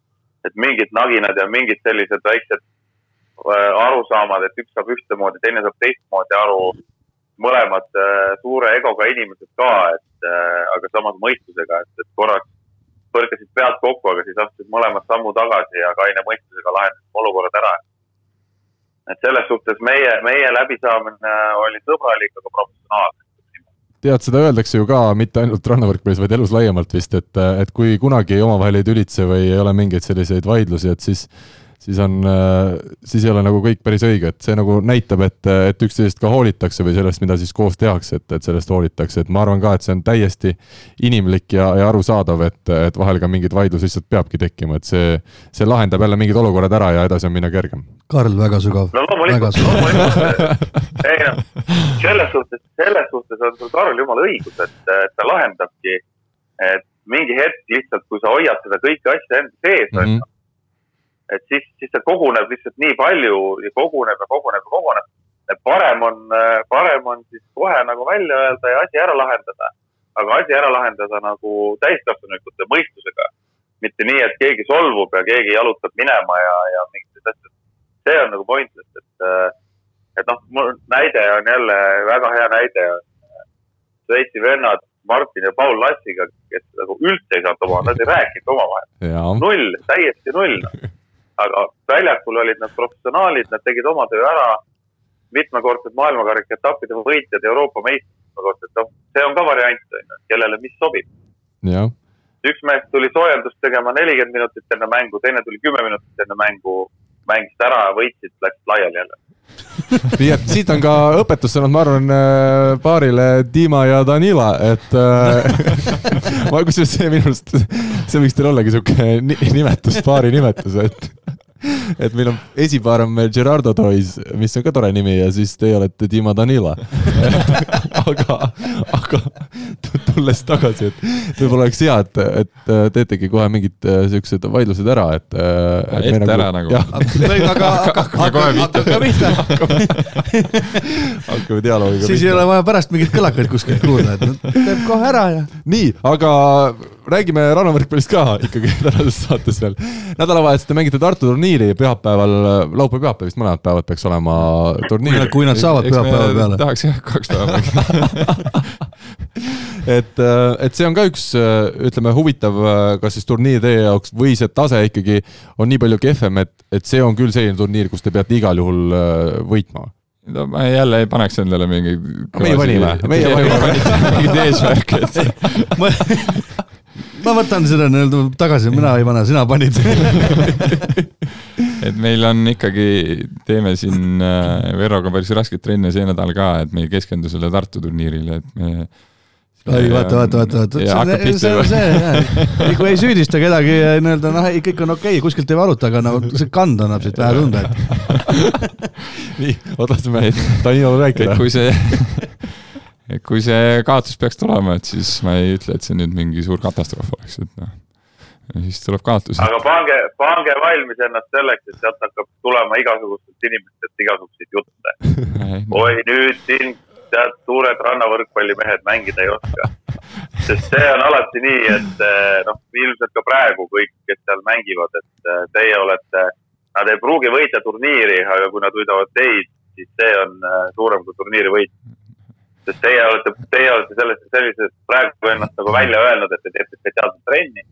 et mingid naginad ja mingid sellised väiksed äh, arusaamad, et üks saab ühtemoodi, teine saab teistmoodi aru. mõlemad äh, suure egoga inimesed ka, et aga samas mõistusega, et, et korraks põrkasid pead kokku, aga siis astusid mõlemad sammu tagasi ja kaine mõistusega lahendasime olukorrad ära. et selles suhtes meie, meie läbisaamine oli sõbralik, aga professionaalne. tead, seda öeldakse ju ka mitte ainult rannavõrkpallis, vaid elus laiemalt vist, et, et kui kunagi omavahel ei tülitse või ei ole mingeid selliseid vaidlusi, et siis siis on, siis ei ole nagu kõik päris õige, et see nagu näitab, et, et üksteisest ka hoolitakse või sellest, mida siis koos tehakse, et, et sellest hoolitakse, et ma arvan ka, et see on täiesti inimlik ja, ja arusaadav, et, et vahel ka mingeid vaidlusi lihtsalt peabki tekkima, et see, see lahendab jälle mingid olukorrad ära ja edasi on minna kergem. Karl, väga sügav. no väga loomulikult, sügav. loomulikult. ei noh, selles suhtes, selles suhtes on sul Karl jumala õigus, et et ta lahendabki, et mingi hetk lihtsalt, kui sa hoiad seda kõike asja enda sees, on ju, et siis, siis see koguneb lihtsalt nii palju ja koguneb ja koguneb ja koguneb. et parem on, parem on siis kohe nagu välja öelda ja asi ära lahendada. aga asi ära lahendada nagu täiskasvanute mõistusega. mitte nii, et keegi solvub ja keegi jalutab minema ja, ja mingid asjad. see on nagu pointless, et, et noh, mul näide on jälle väga hea näide on Šveitsi vennad Martin ja Paul Lassiga, kes nagu üldse ei saanud omavahel, nad ei rääkinud omavahel null, täiesti null. [laughs] aga väljakul olid nad professionaalid, nad tegid oma töö ära. mitmekordsed maailmakarika etappide võitjad, Euroopa meistrid mitmekordsed, noh, see on ka variant, on ju, kellele mis sobib. üks mees tuli soojendust tegema nelikümmend minutit enne mängu, teine tuli kümme minutit enne mängu, mängisid ära, võitsid, läksid laiali jälle. [laughs] nii et siit on ka õpetussõnad, ma arvan, paarile Dima ja Danila, et äh, [laughs] ma kusjuures see minu arust, see võiks teil ollagi sihuke ni- nimetus, paari nimetus, et [laughs] [laughs] et meil on, esipaar on meil Gerardo Toys, mis on ka tore nimi ja siis teie olete Dima Danila. [laughs] aga, aga tu- tulles tagasi, et võib-olla oleks hea, et, et teetegi kohe mingid äh, siuksed vaidlused ära, et. Ette ära nagu. [laughs] aga Hakkame kohe pihta. hakka pihta. hakkame dialoogiga siis ei ole vaja pärast mingeid kõlakaid kuskilt kuulda, et teeb kohe ära ja. nii, aga räägime rannavõrkpallist ka ikkagi [laughs] tänases saates veel. nädalavahetusel te mängite Tartu turniiri pühapäeval, laupäev-pühapäev vist mõlemad päevad peaks olema turniir. kui nad saavad pühapäeva peale. tahaks jah, kaks päeva mängida. [laughs] [laughs] et, et see on ka üks, ütleme, huvitav, kas siis turniir teie jaoks või see tase ikkagi on nii palju kehvem, et, et see on küll selline turniir, kus te peate igal juhul äh, võitma. no ma jälle ei paneks endale mingeid. meie panime, meie panime. mingeid eesmärke, et ma, võtan seda nii-öelda tagasi, mina ei pane, sina panid. et meil on ikkagi, teeme siin äh, Verroga päris rasket trenni see nädal ka, et me ei keskendu sellele Tartu turniirile, et me ei vaata, vaata, vaata, vaata, see, see juba., see, kui ei süüdista kedagi nii-öelda noh, ei kõik on okei okay,, kuskilt ei valuta, aga nagu see kand annab siit vähe tunda, et [laughs] nii, oot laseme Danilole rääkida. kui see, et kui see kaotus peaks tulema, et siis ma ei ütle, et see nüüd mingi suur katastroof oleks, et noh, siis tuleb kaotus. aga pange, pange valmis ennast selleks, et sealt hakkab tulema igasugustest inimestest igasuguseid jutte. oi, nüüd siin tead, suured rannavõrkpallimehed mängida ei oska. sest see on alati nii, et eh, noh, ilmselt ka praegu kõik, kes seal mängivad, et eh, teie olete, nad ei pruugi võita turniiri, aga kui nad võidavad teid, siis see on eh, suurem kui turniiri võit. Sest teie olete, teie olete selles, sellises praegu ennast nagu välja öelnud, et te teete spetsiaalset trenni.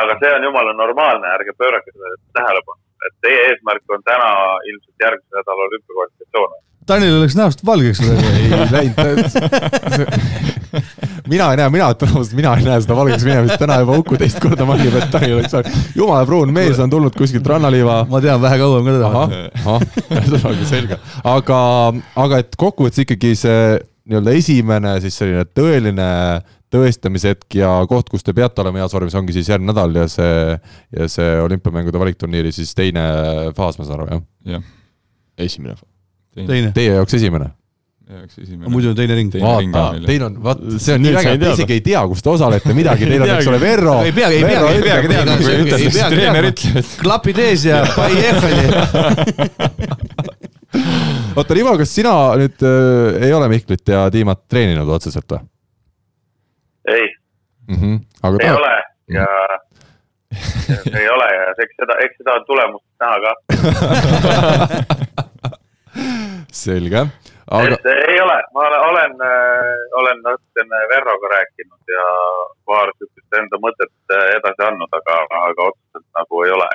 aga see on jumala normaalne, ärge pöörake sellele tähelepanu, et teie eesmärk on täna ilmselt järgmise nädala olümpiakvalifikatsioon. Tanil läks näost valgeks läinud. mina ei näe, mina ütlen ausalt, mina ei näe seda valgeks minemist, täna juba Uku teist korda mängib, et Tanel oleks saanud. jumala pruun mees on tulnud kuskilt rannaliiva. ma tean vähe kauem ka teda ahah, ahah, ühesõnaga selge, aga, aga et kokkuvõttes ikkagi see nii-öelda esimene siis selline tõeline tõestamishetk ja koht, kus te peate olema heas vormis, ongi siis järgmine nädal ja see, ja see olümpiamängude valikturniiri siis teine faas, ma saan aru, jah? jah, esimene. teine, Teie jaoks esimene? muidu on teine ring. Teine ring on vaata, teil on, vaat see on nii sain te isegi ei tea, kus te osalete midagi, teil on, eks ole, Verro. ei peagi, ei peagi, ei peagi teadma, kui ei ütleb, siis treener teadma. klapid ees ja pai Eiffeli. [laughs] [laughs] oota, Rivo, kas sina nüüd äh, ei ole Mihklit ja Tiimat treeninud otseselt või ei, mm? -hmm. ei tahad, ole ja ei ole ja eks seda, eks seda tulemust näha ka. [laughs] selge, aga et ei ole, ma olen, olen, olen natukene Verroga rääkinud ja paar sihukest enda mõtet äh, edasi andnud, aga, aga otseselt nagu ei ole.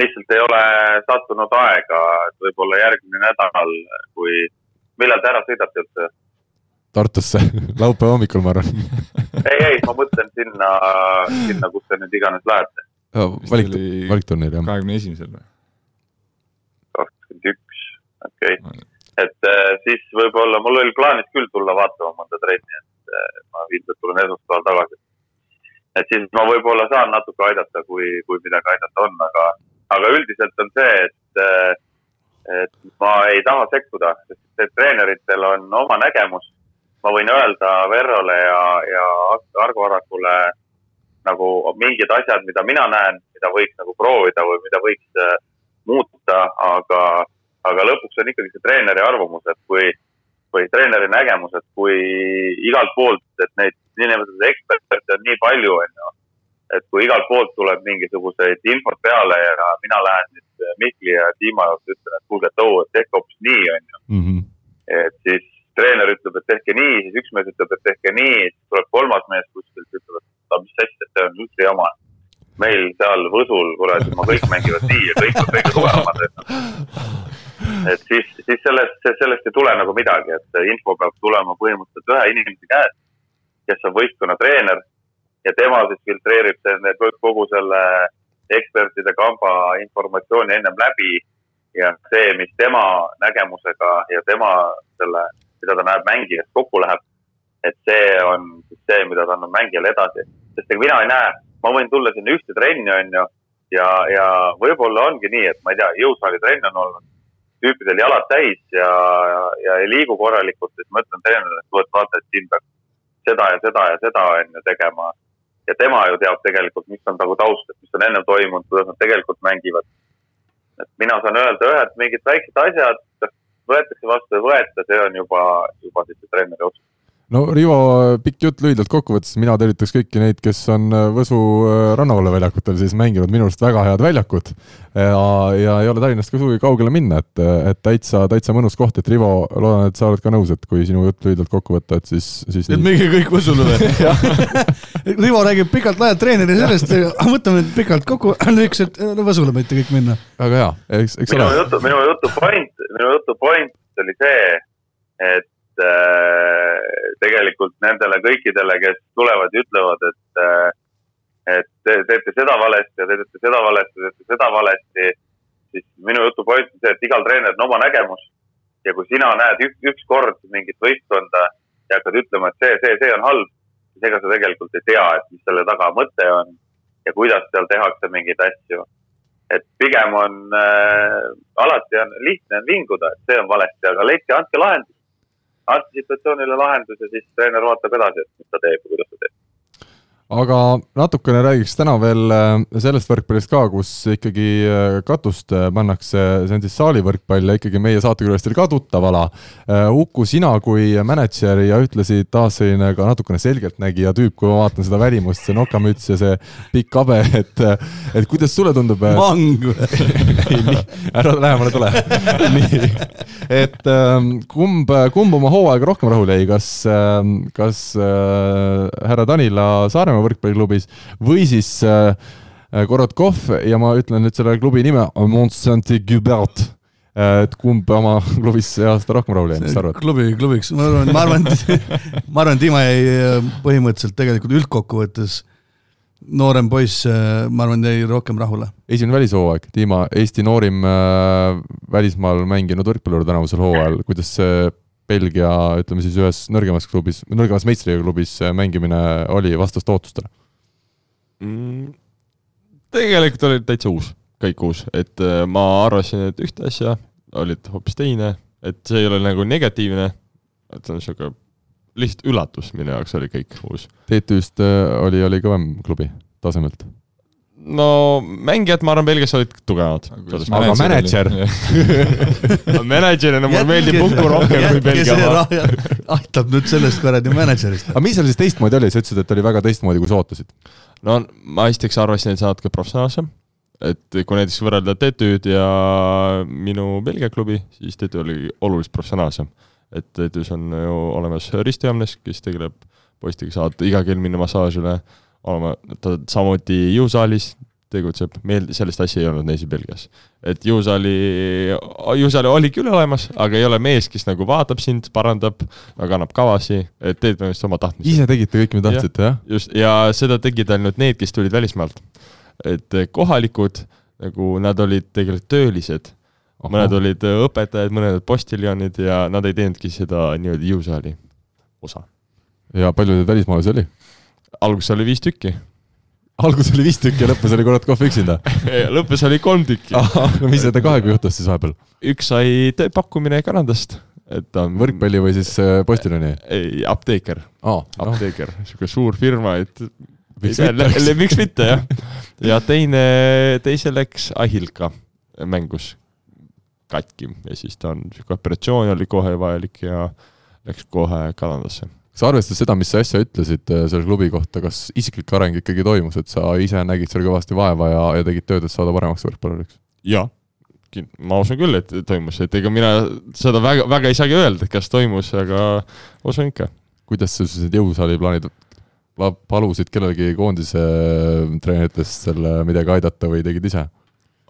Lihtsalt ei ole sattunud aega, et võib-olla järgmine nädal, kui, millal te ära sõidate üldse? Tartusse [laughs] laupäeva hommikul, ma arvan. [laughs] ei, ei, ma mõtlen sinna, sinna, kus te nüüd iganes lähete, valik valikturniir jah. kahekümne esimesel või? kakskümmend üks, okei okay.. et äh, siis võib-olla mul oli plaanis küll tulla vaatama mõnda trenni, et äh, ma ilmselt tulen esmaspäeval tagasi. et siis ma võib-olla saan natuke aidata, kui, kui midagi aidata on, aga, aga üldiselt on see, et, et ma ei taha sekkuda, sest treeneritel on oma nägemus. ma võin öelda Verrole ja, ja Argo Arrakule nagu mingid asjad, mida mina näen, mida võiks nagu proovida või mida võiks äh, muuta, aga, aga lõpuks on ikkagi see treeneri arvamus, et kui, või treeneri nägemus, et kui igalt poolt, et neid niinimetatud eksperte on nii palju, onju. Et kui igalt poolt tuleb mingisuguseid infot peale ja mina lähen nüüd Mihkli ja Dima juurde, ütlen, et kuulge, et oo, et tehke hoopis nii, onju. Mhm. et siis treener ütleb, et tehke nii, siis üks mees ütleb, et tehke nii, siis tuleb kolmas mees kuskilt, ütleb, et aga mis asja, see on üldse jama. meil seal Võsul, kuradi, ma kõik mängivad nii ja kõik on kõige tugevamad, et et siis, siis sellest, sellest ei tule nagu midagi, et info peab tulema põhimõtteliselt ühe inimese käest, kes on võistkonna treener ja tema siis filtreerib selle, kogu selle ekspertide kamba informatsiooni ennem läbi ja see, mis tema nägemusega ja tema selle, mida ta näeb mängijast kokku läheb, et see on siis see, mida ta annab mängijale edasi. sest ega mina ei näe, ma võin tulla sinna ühte trenni, onju, ja, ja võib-olla ongi nii, et ma ei tea, jõusaali trenn on olnud, tüüpidel jalad täis ja, ja, ja ei liigu korralikult, siis ma ütlen treenerile, et kuule, vaata, et siin peaks seda ja seda ja seda onju tegema. Ja tema ju teab tegelikult, mis on nagu taust, et mis on ennem toimunud, kuidas nad tegelikult mängivad. et mina saan öelda ühed mingid väiksed asjad, kas võetakse vastu või ei võeta, see on juba, juba siis treeneri otsus. No Rivo, pikk jutt lühidalt kokkuvõttes, mina tervitaks kõiki neid, kes on äh, Võsu äh, rannavalveväljakutel siis mänginud minu arust väga head väljakut. ja, ja ei ole Tallinnast ka sugugi kaugele minna, et, et täitsa, täitsa mõnus koht, et Rivo, loodan, et sa oled ka nõus, et kui sinu jutt lühidalt kokku võtta, et siis, siis et minge kõik Võsule või? [laughs] [laughs] Rivo räägib pikalt-laialt treeneri sellest, võtame nüüd pikalt kokku, lühikesed, Võsule võite kõik minna. väga hea, eks, eks minu ole. jutu, minu jutu point, minu jutu point oli see, et äh, tegelikult nendele kõikidele, kes tulevad ja ütlevad, et äh, et te teete seda valesti ja te teete seda valesti, teete seda valesti, siis minu jutu point on see, et igal treeneril on oma nägemus ja kui sina näed üks, ükskord mingit võistkonda ja hakkad ütlema, et see, see, see on halb, siis ega sa tegelikult ei tea, et mis selle taga mõte on ja kuidas seal tehakse mingeid asju et pigem on äh,, alati on lihtne on vinguda, et see on valesti, aga leidke, andke lahendus. Andke situatsioonile lahendus ja siis treener vaatab edasi, et mis ta teeb ja kuidas ta teeb. Aga natukene räägiks täna veel äh, sellest võrkpallist ka, kus ikkagi äh, katust äh, pannakse, see on siis saalivõrkpall ja ikkagi meie saatekülalistele ka tuttav ala. Uku, sina kui mänedžer ja ühtlasi taas selline ka natukene selgeltnägija tüüp, kui ma vaatan seda välimust, see nokamüts ja see pikk habe, [laughs] et, et kuidas sulle tundub? mang. [laughs] nii, ära lähemale tule. [laughs] nii, et ähm, kumb, kumb oma hooaega rohkem rahule jäi, kas, kas äh, härra Tanila Saaremaa võrkpalliklubis või siis äh, Korotkov ja ma ütlen nüüd selle klubi nime, Mont-Saint-Gubert et kumb oma [laughs] klubis see aasta rohkem rahule jäi, mis sa arvad? klubi klubiks, ma arvan, ma arvan, [laughs] ma arvan, Dima jäi äh, põhimõtteliselt tegelikult üldkokkuvõttes noorem poiss, ma arvan, jäi rohkem rahule. esimene välishooaeg, Dima, Eesti noorim äh, välismaal mänginud võrkpallur tänavusel hooajal, kuidas see Belgia, ütleme siis ühes nõrgemas klubis, nõrgemas meistriga klubis äh, mängimine oli vastast ootustele? mm,. tegelikult oli täitsa uus, kõik uus, et äh, ma arvasin, et ühte asja, olid hoopis teine, et see ei ole nagu negatiivne, et see on sihuke lihtsalt üllatus minu jaoks oli kõik uus. TTÜ-st äh, oli, oli kõvem klubi tasemelt. No mängijad, ma arvan, Belgias olid tugevamad. Aga mänedžer? [laughs] mänedžerina mulle meeldib Uku rohkem kui Belgia oma. aitab nüüd sellest kuradi mänedžerist. aga mis seal siis teistmoodi oli, sa ütlesid, et oli väga teistmoodi, kui sa ootasid? no ma esiteks arvasin, et sa oled ka professionaalsem, et kui näiteks võrrelda TTÜ-d ja minu Belgia klubi, siis TTÜ oli oluliselt professionaalsem. et TTÜ-s on ju olemas Risto Jamnes, kes tegeleb poistega, saad iga kell minna massaažile, olema, ta samuti jõusaalis tegutseb, meil sellist asja ei olnud neis Belgias. et jõusaali, jõusaal oli küll olemas, aga ei ole mees, kes nagu vaatab sind, parandab, aga annab kavasi, et teed põhimõtteliselt oma tahtmise ise tegite kõik, mida tahtsite, jah? just, ja seda tegid ainult need, kes tulid välismaalt. et kohalikud nagu nad olid tegelikult töölised, mõned olid õpetajad, mõned olid postiljonid ja nad ei teinudki seda nii-öelda jõusaali osa. ja palju teid välismaalasi oli? Alguses oli viis tükki, alguses oli viis tükki ja lõpus oli kurat kohv üksinda. [laughs] lõpus oli kolm tükki. no mis nende kahega juhtus siis vahepeal? üks sai tööpakkumine Kanadast, et ta on võrkpalli või siis äh, postiljoni? ei, apteeker, noh, apteeker, sihuke suur firma, et Miks mitte, miks mitte jah. ja teine, teise läks Ahilka mängus katki ja siis ta on sihuke operatsioon oli kohe vajalik ja läks kohe Kanadasse. Sa arvestades seda, mis sa äsja ütlesid äh, selle klubi kohta, kas isiklik areng ikkagi toimus, et sa ise nägid seal kõvasti vaeva ja, ja tegid tööd, et saada paremaks võrkpalluriks? jaa, ma usun küll, et toimus, et ega mina seda väga, väga ei saagi öelda, et kas toimus, aga usun ikka. kuidas sul siis need jõusaali plaanid, palusid kellelgi koondise äh, treeneritest selle midagi aidata või tegid ise?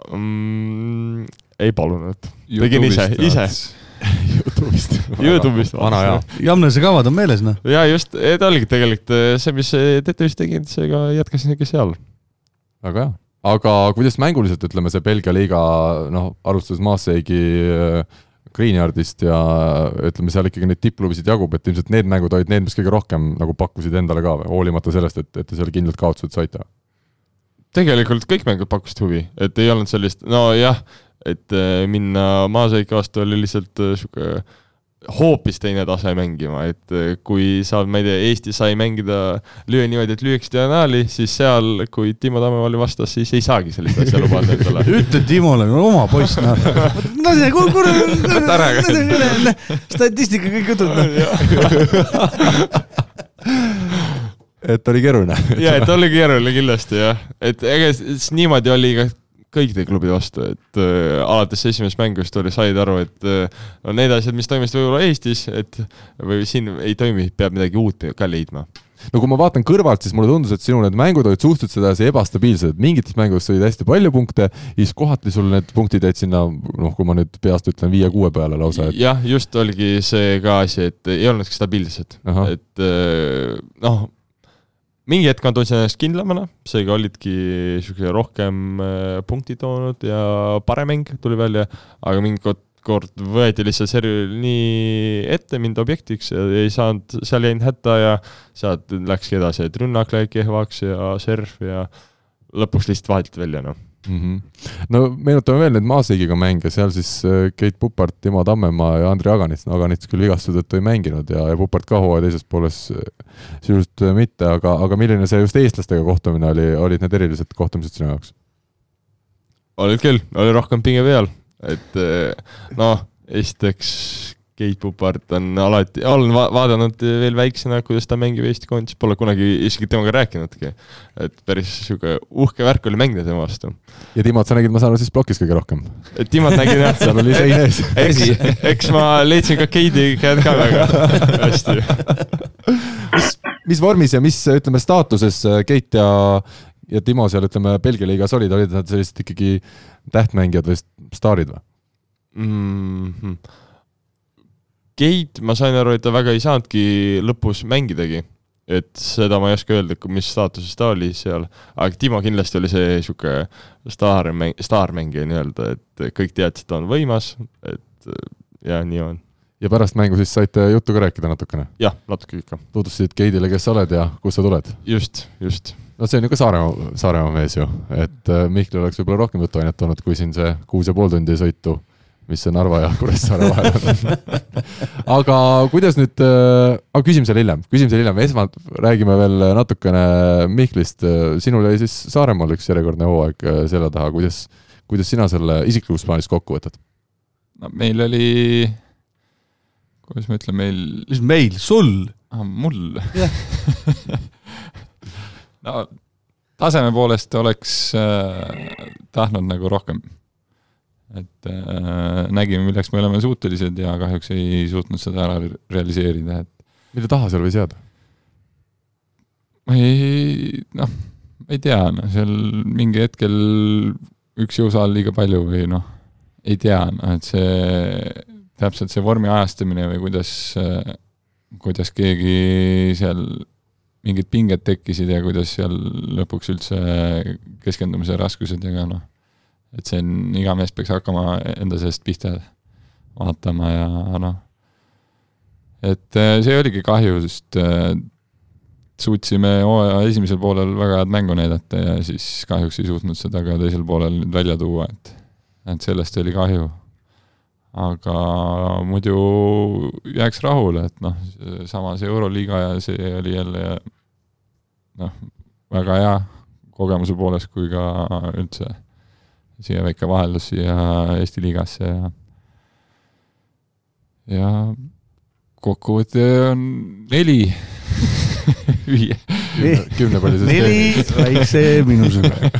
mm,. ei palunud, tegin ise, ise. [laughs] Youtube'ist. Youtube'ist vana hea. Jamnese kavad on meeles, noh. ja just, ta oligi tegelikult eh, see, mis TTÜ-s tegin, seega jätkasin ikka seal. väga hea. aga kuidas mänguliselt, ütleme, see Belgia liiga, noh, alustades Maaseigi Greenyardist ja ütleme, seal ikkagi neid tippklubisid jagub, et ilmselt need mängud olid need, mis kõige rohkem nagu pakkusid endale ka, hoolimata sellest, et, et te seal kindlalt kaotused saite. tegelikult kõik mängud pakkusid huvi, et ei olnud sellist, nojah, et eh, minna maaseika vastu oli lihtsalt eh, sihuke hoopis teine tase mängima, et kui sa, ma ei tea, Eestis sai mängida, lüüa niimoodi, et lüüakse diagonaali, siis seal, kui Timo Tamme oli vastas, siis ei saagi sellist asja lubada endale. [laughs] ütle Timole, oma poiss, noh. lase, kuule, [laughs] statistika, kõik jutud, noh. [laughs] et oli keeruline. ja, et oli keeruline kindlasti jah, et ega s- niimoodi oli ka kõikide klubide vastu, et äh, alates esimesest mängust oli, said aru, et äh, no need asjad, mis toimusid võib-olla Eestis, et või siin ei toimi, peab midagi uut ka leidma. no kui ma vaatan kõrvalt, siis mulle tundus, et sinu need mängud olid suhteliselt sedasi ebastabiilsed, mingites mängudes sõid hästi palju punkte, siis kohati sul need punktid jäid sinna, noh, kui ma nüüd peast ütlen, viie-kuue peale lausa, et jah, just oligi see ka asi, et ei olnudki stabiilsed, et äh, noh, mingi hetk ma tundsin ennast kindlamana, seega olidki sihuke rohkem äh, punkti toonud ja parem mäng tuli välja, aga mingi kord, võeti lihtsalt serveril nii ette mind objektiks ja ei saanud, seal jäin hätta ja sealt läkski edasi, et rünnak läks kehvaks ja serv ja lõpuks lihtsalt vahetati välja, noh. mm. -hmm. no meenutame veel neid Maasegiga mänge, seal siis äh, Keit Pupart, Timo Tammemaa ja Andrei Aganits, no Aganits küll vigastuse tõttu ei mänginud ja, ja Pupart ka hooaja teises pooles äh, sisuliselt äh, mitte, aga, aga milline see just eestlastega kohtumine oli, olid need erilised kohtumised sinu jaoks? olid küll, oli rohkem pinge peal, et noh, esiteks Keit Pupart on alati, olen va vaadanud veel väiksena, kuidas ta mängib Eesti koondises, pole kunagi isegi temaga rääkinudki. et päris sihuke uhke värk oli mängida tema vastu. ja Timot, sa nägid, ma saan aru, siis plokis kõige rohkem. Timot nägin jah, [laughs] seal oli sein ees. [laughs] eks, eks ma leidsin ka Keidi käed ka väga hästi. mis vormis ja mis, ütleme, staatuses Keit ja, ja Timo seal, ütleme, Belgia liigas olid, olid nad sellised ikkagi tähtmängijad või staarid või? mm -hmm. Keit, ma sain aru, et ta väga ei saanudki lõpus mängidagi. et seda ma ei oska öelda, mis staatuses ta oli seal, aga Timo kindlasti oli see niisugune staar, staarmängija nii-öelda, et kõik teadsid, et ta on võimas, et ja nii on. ja pärast mängu siis saite juttu ka rääkida natukene? jah, natuke ikka. tutvustasid Keidile, kes sa oled ja kust sa tuled? just, just no see on ju ka Saaremaa, Saaremaa mees ju, et äh, Mihklil oleks võib-olla rohkem jutuainet olnud, kui siin see kuus ja pool tundi sõitu mis see Narva ja Kuressaare vahel on. Aga kuidas nüüd äh,, aga küsime selle hiljem, küsime selle hiljem, esmalt räägime veel natukene Mihklist, sinul jäi siis Saaremaal üks järjekordne hooaeg äh, selja taha, kuidas, kuidas sina selle isiklikus plaanis kokku võtad? no meil oli, kuidas ma ütlen, meil mis meil, sul? Ah,? mul. [laughs] No taseme poolest oleks äh, tahtnud nagu rohkem et äh, nägime, milleks me oleme suutelised ja kahjuks ei suutnud seda ära realiseerida, et mille taha seal võis jääda? ma ei, noh, ei tea, noh, seal mingi hetkel üks jõusaal liiga palju või noh, ei tea, noh, et see, täpselt see vormi ajastamine või kuidas, kuidas keegi seal mingid pinged tekkisid ja kuidas seal lõpuks üldse keskendumise raskused ja ka noh et see on, iga mees peaks hakkama enda seest pihta vaatama ja noh, et äh, see oligi kahju, sest äh, suutsime hooaja esimesel poolel väga head mängu näidata ja siis kahjuks ei suutnud seda ka teisel poolel nüüd välja tuua, et, et sellest oli kahju. aga muidu jääks rahule, et noh, samas Euroliiga ja see oli jälle noh, väga hea kogemuse poolest kui ka üldse siia väike vaheldus siia Eesti liigasse ja ja kokkuvõte on neli [laughs] viie kümnepallises neli väikse miinusega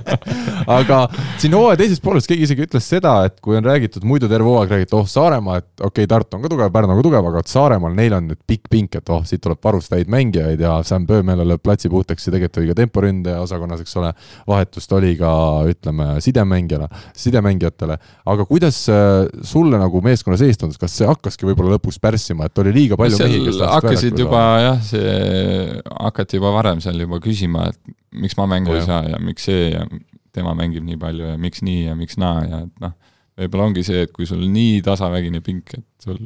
[laughs] aga siin hooaja teises pooles keegi isegi ütles seda, et kui on räägitud, muidu terve hooaeg räägiti, oh Saaremaa, et okei okay,, Tartu on ka tugev, Pärnu on ka tugev, aga Saaremaal neil on nüüd pikk pink, et oh, siit tuleb varustajaid mängijaid ja Sam Pöömele lööb platsi puhtaks ja tegelikult oli ka temporündaja osakonnas, eks ole, vahetust oli ka ütleme sidemängijana, sidemängijatele, aga kuidas äh, sulle nagu meeskonna sees tundus, kas see hakkaski võib-olla lõpuks pärssima, et oli liiga palju mehi, kes hakkasid juba jah, see hakati juba varem seal juba küsima, et miks ma mängu ja. ei saa ja miks see ja tema mängib nii palju ja miks nii ja miks naa ja et noh, võib-olla ongi see, et kui sul nii tasavägine pink, et sul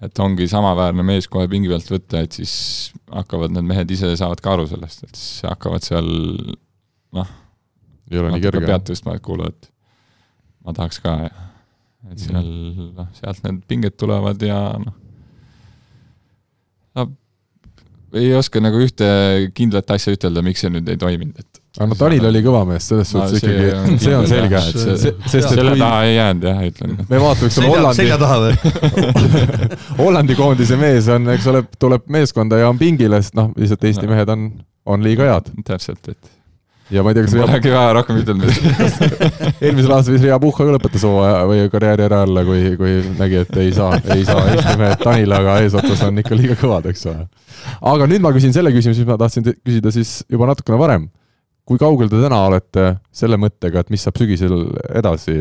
et ongi samaväärne mees kohe pingi pealt võtta, et siis hakkavad need mehed ise, saavad ka aru sellest, et siis hakkavad seal noh, kerge. pead tõstma, et kuule, et ma tahaks ka ja et mhm. seal noh, sealt need pinged tulevad ja noh, no ei oska nagu ühte kindlat asja ütelda, miks see nüüd ei toiminud, et aga no Tanil oli kõva mees, selles no, suhtes ikkagi, [laughs] see on selge, et see, see, sest selle kui... taha ei jäänud jah, ütlen. me vaatame, eks ole Hollandi. selja taha või [laughs] Hollandi koondise mees on, eks ole, tuleb meeskonda ja on pingil, sest noh, lihtsalt Eesti no. mehed on, on liiga head. täpselt, et ja ma ei tea, kas Polegi vaja rohkem ütelda [laughs] eelmisel aastal vist Riia Puhha ka lõpetas hooaja või karjääri ära alla, kui, kui nägi, et ei saa, ei saa Eesti mehed Tanile, aga eesotsas on ikka liiga kõvad, eks ole. aga nüüd ma küsin selle küsimuse, mis ma tahtsin küsida siis juba natukene varem. kui kaugel te täna olete selle mõttega, et mis saab sügisel edasi?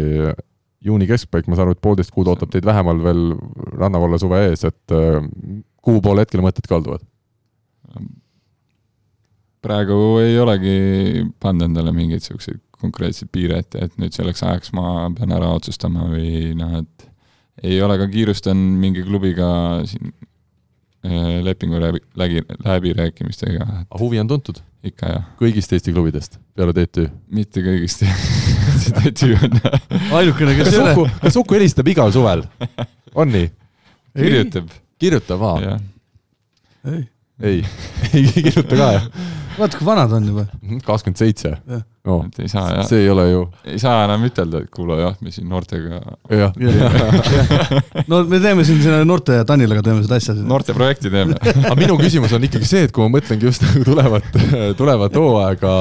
juuni keskpaik, ma saan aru, et poolteist kuud ootab teid vähemal veel rannavalla suve ees, et äh, kuhu poole hetkel mõtted kalduvad? Praegu ei olegi pannud endale mingeid siukseid konkreetseid piire ette, et nüüd selleks ajaks ma pean ära otsustama või noh, et ei ole ka kiirustanud mingi klubiga siin äh, lepingu läbi, läbi, läbirääkimistega. huvi on tuntud? ikka jah. kõigist Eesti klubidest peale TTÜ? mitte kõigist [laughs] TTÜ on [laughs] ainukene, kes ei ole. kas Uku helistab igal suvel? on nii? kirjutab. kirjutab, aa? ei ei [laughs] ei kirjuta ka, jah? vaata, kui vana ta on juba. Mhm, kakskümmend seitse. Oh, et ei saa jah. see ei ole ju. ei saa enam ütelda, et kuule jah, me siin noortega. jah no me teeme siin selle noorte ja Tanilaga teeme seda asja. noorteprojekti teeme [laughs] aga minu küsimus on ikkagi see, et kui ma mõtlengi just nagu tulevat, [laughs] tulevat hooaega,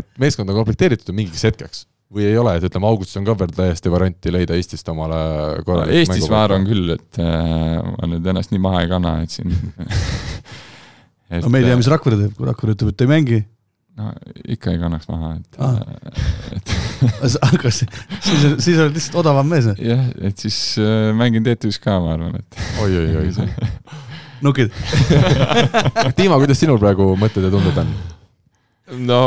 et meeskond on komplekteeritud mingiks hetkeks või ei ole, et ütleme, augustis on ka veel täiesti varianti leida Eestist omale korralik no, Eestis ma arvan küll, et äh, ma nüüd ennast nii maha ei kanna, et siin et.... no me ei tea, mis Rakvere teeb, kui Rakvere ütleb, et ei mängi. no ikka ei kannaks maha, et Ah. et [laughs] aga siis, siis, siis oled lihtsalt odavam mees, jah, et siis äh, mängin TTÜ-s ka, ma arvan, et oi-oi-oi. nukid. Dima, kuidas sinul praegu mõtted ja tunded on? no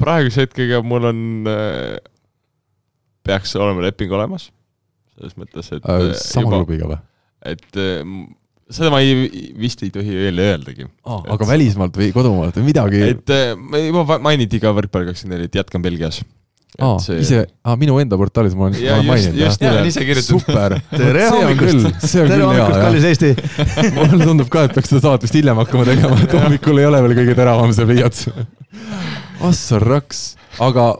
praeguse hetkega mul on, peaks olema leping olemas, selles mõttes, et äh, sama klubiga või? et äh, seda ma ei, vist ei tohi veel öeldagi. aga välismaalt või kodumaalt või midagi? et äh, ma juba mainiti ka võrkpalli kakskümmend neli, et jätkan Belgias. aa, ise, aa minu enda portaalis ma olen, ma Ja olen just- maininud. just nimelt. ise kirjutatud. super. [laughs] tere hommikust, [laughs] see on tere küll hommikust, kallis Eesti. [laughs] mulle tundub ka, et peaks seda saadet vist hiljem hakkama tegema, et hommikul ei ole veel kõige teravam see pliiats. Assar raks, aga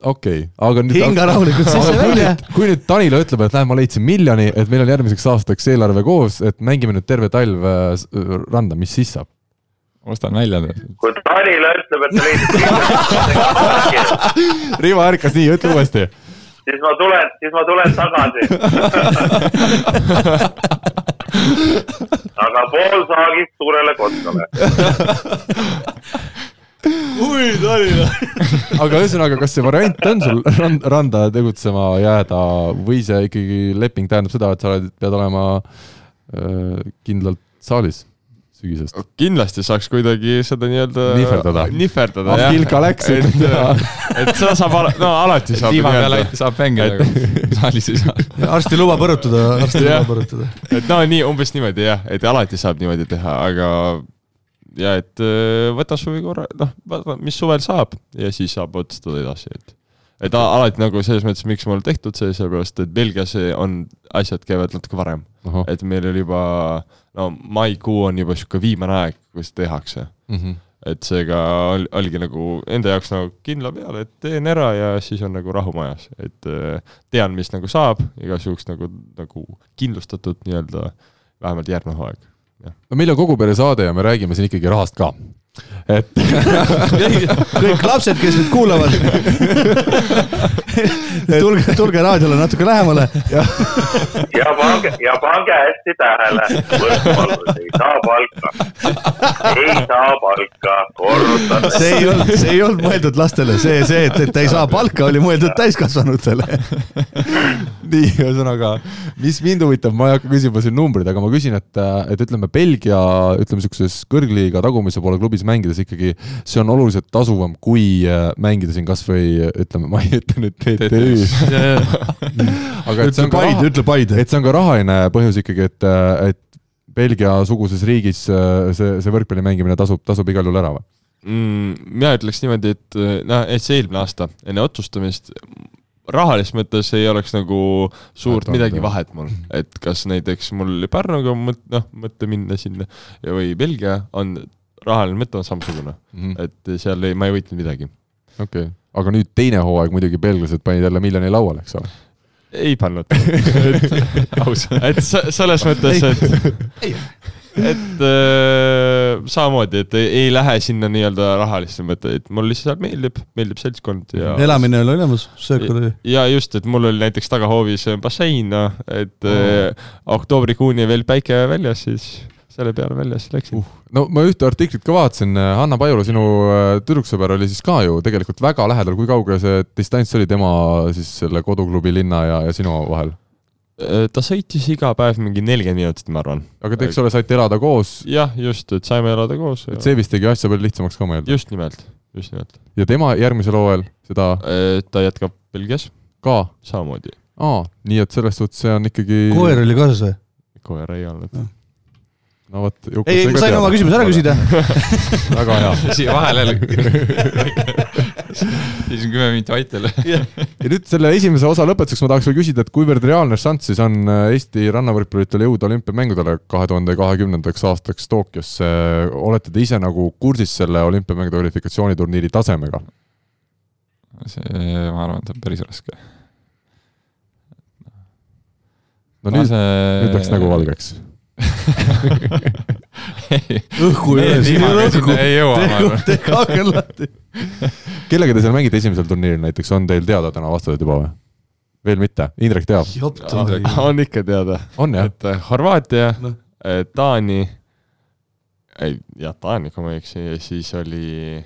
okei okay., aga nüüd. hinga rahulikult sisse-välja. kui nüüd Tanila ütleb, et näe, ma leidsin miljoni, et meil on järgmiseks aastaks eelarve koos, et mängime nüüd terve talv äh, randa, mis siis saab? ostan välja kui Tanila ütleb, et ta leidis [laughs] Rivo ärkas nii, ütle uuesti. siis ma tulen, siis ma tulen tagasi. [laughs] aga pool saagist suurele kotkale. [laughs] oi, Tallinna. aga ühesõnaga, kas see variant on sul rand, randa tegutsema jääda või see ikkagi leping tähendab seda, et sa oled, pead olema äh, kindlalt saalis sügisest? kindlasti saaks kuidagi seda nii-öelda Nihverdada. nihverdada, ah, Pilka läks, et et, et seda saab, no alati saab peale nii-öelda, saab mängida, aga saalis ei saa. arsti luba põrutada, arsti Jah. luba põrutada. et no nii umbes niimoodi jah, et alati saab niimoodi teha, aga ja et äh, võta suvi korra, noh, vaata, mis suvel saab ja siis saab otsustada edasi, et. et alati nagu selles mõttes, miks mul tehtud see, sellepärast et Belgias on, asjad käivad natuke varem, et meil oli juba, no maikuu on juba sihuke viimane aeg, kus tehakse. Mhm. et seega ol- oligi nagu enda jaoks nagu kindla peale, et teen ära ja siis on nagu rahu majas, et äh, tean, mis nagu saab, igasuguks nagu, nagu kindlustatud nii-öelda vähemalt järgmine hooaeg. No meil on kogu pere saade ja me räägime siin ikkagi rahast ka. Et [laughs] kõik lapsed, kes nüüd kuulavad. [laughs] tulge, tulge raadiole natuke lähemale ja ja pange, ja pange hästi tähele, võrkpallur ei saa palka. ei saa palka, korrutan. see ei olnud, see ei olnud mõeldud lastele, see, see, et, et ta ei saa palka, oli mõeldud täiskasvanutele. [laughs] nii, ühesõnaga, mis mind huvitab, ma ei hakka küsima siin numbreid, aga ma küsin, et, et ütleme, Belgia, ütleme siukses kõrgliiga tagumise poole klubis mängides ikkagi see on oluliselt tasuvam, kui äh, mängida siin kasvõi ütleme, [laughs] ma ei ütle nüüd TTÜ-s, [laughs] aga et see on ka raha, et see on ka rahaline põhjus ikkagi, et, et Belgia-suguses riigis äh, see, see võrkpalli mängimine tasub, tasub igal juhul ära või? mm,. mina ütleks niimoodi, et noh, et see eelmine aasta enne otsustamist rahalises mõttes ei oleks nagu suurt olnud, midagi vahet mul, et kas näiteks mul Pärnuga mõt-, noh, mõte minna sinna ja, või Belgia on, rahaline mõte on samasugune, et seal ei, ma ei võitnud midagi. okei okay., aga nüüd teine hooaeg muidugi belglased panid jälle miljoni lauale, eks ole. ei pannud. [laughs] et se- selles mõttes, et, et äh, samamoodi, et ei, ei lähe sinna nii-öelda rahalisse mõtte, et mul lihtsalt meeldib, meeldib seltskond ja elamine oli olemas, söök oli. ja just, et mul oli näiteks tagahoovis bassein, et oh. oktoobrikuuni veel päike väljas, siis selle peale väljas läksin uh.. no ma ühte artiklit ka vaatasin, Hanna Pajula, sinu äh, tüdruksõber oli siis ka ju tegelikult väga lähedal, kui kaugel see distants oli tema siis selle koduklubi linna ja, ja sinu vahel? ta sõitis iga päev mingi nelikümmend minutit, ma arvan. aga te, eks ole, saite elada koos, jah, just, et saime elada koos. et see vist tegi asja palju lihtsamaks ka mõelda. just nimelt, just nimelt. ja tema järgmisel hooajal seda ta jätkab Belgias ka, samamoodi. aa, nii et selles suhtes see on ikkagi koer oli kaasas või? koera ei olnud. no vot, ei, ma sain oma küsimuse ära küsida. [laughs] väga hea. siia vahele [laughs] siis on kümme minti vait jälle. ja nüüd selle esimese osa lõpetuseks ma tahaks veel küsida, et kuivõrd reaalne šanss siis on äh, Eesti rannavõrkpalluritel jõuda olümpiamängudele kahe tuhande kahekümnendaks aastaks Tokyosse. olete te ise nagu kursis selle olümpiamängude kvalifikatsiooniturniiri tasemega? see, ma arvan, et on päris raske. no nüüd, nüüd läks nägu. valgeks. [laughs] õhku ole õhku. tehku aken lahti. kellega te seal mängite esimesel turniiril näiteks, on teil teada täna vastused juba või? veel mitte, Indrek teab, on ikka teada, et äh, Horvaatia Noh., Taani, ei jah, Taani, kui ma ei eksi, ja siis oli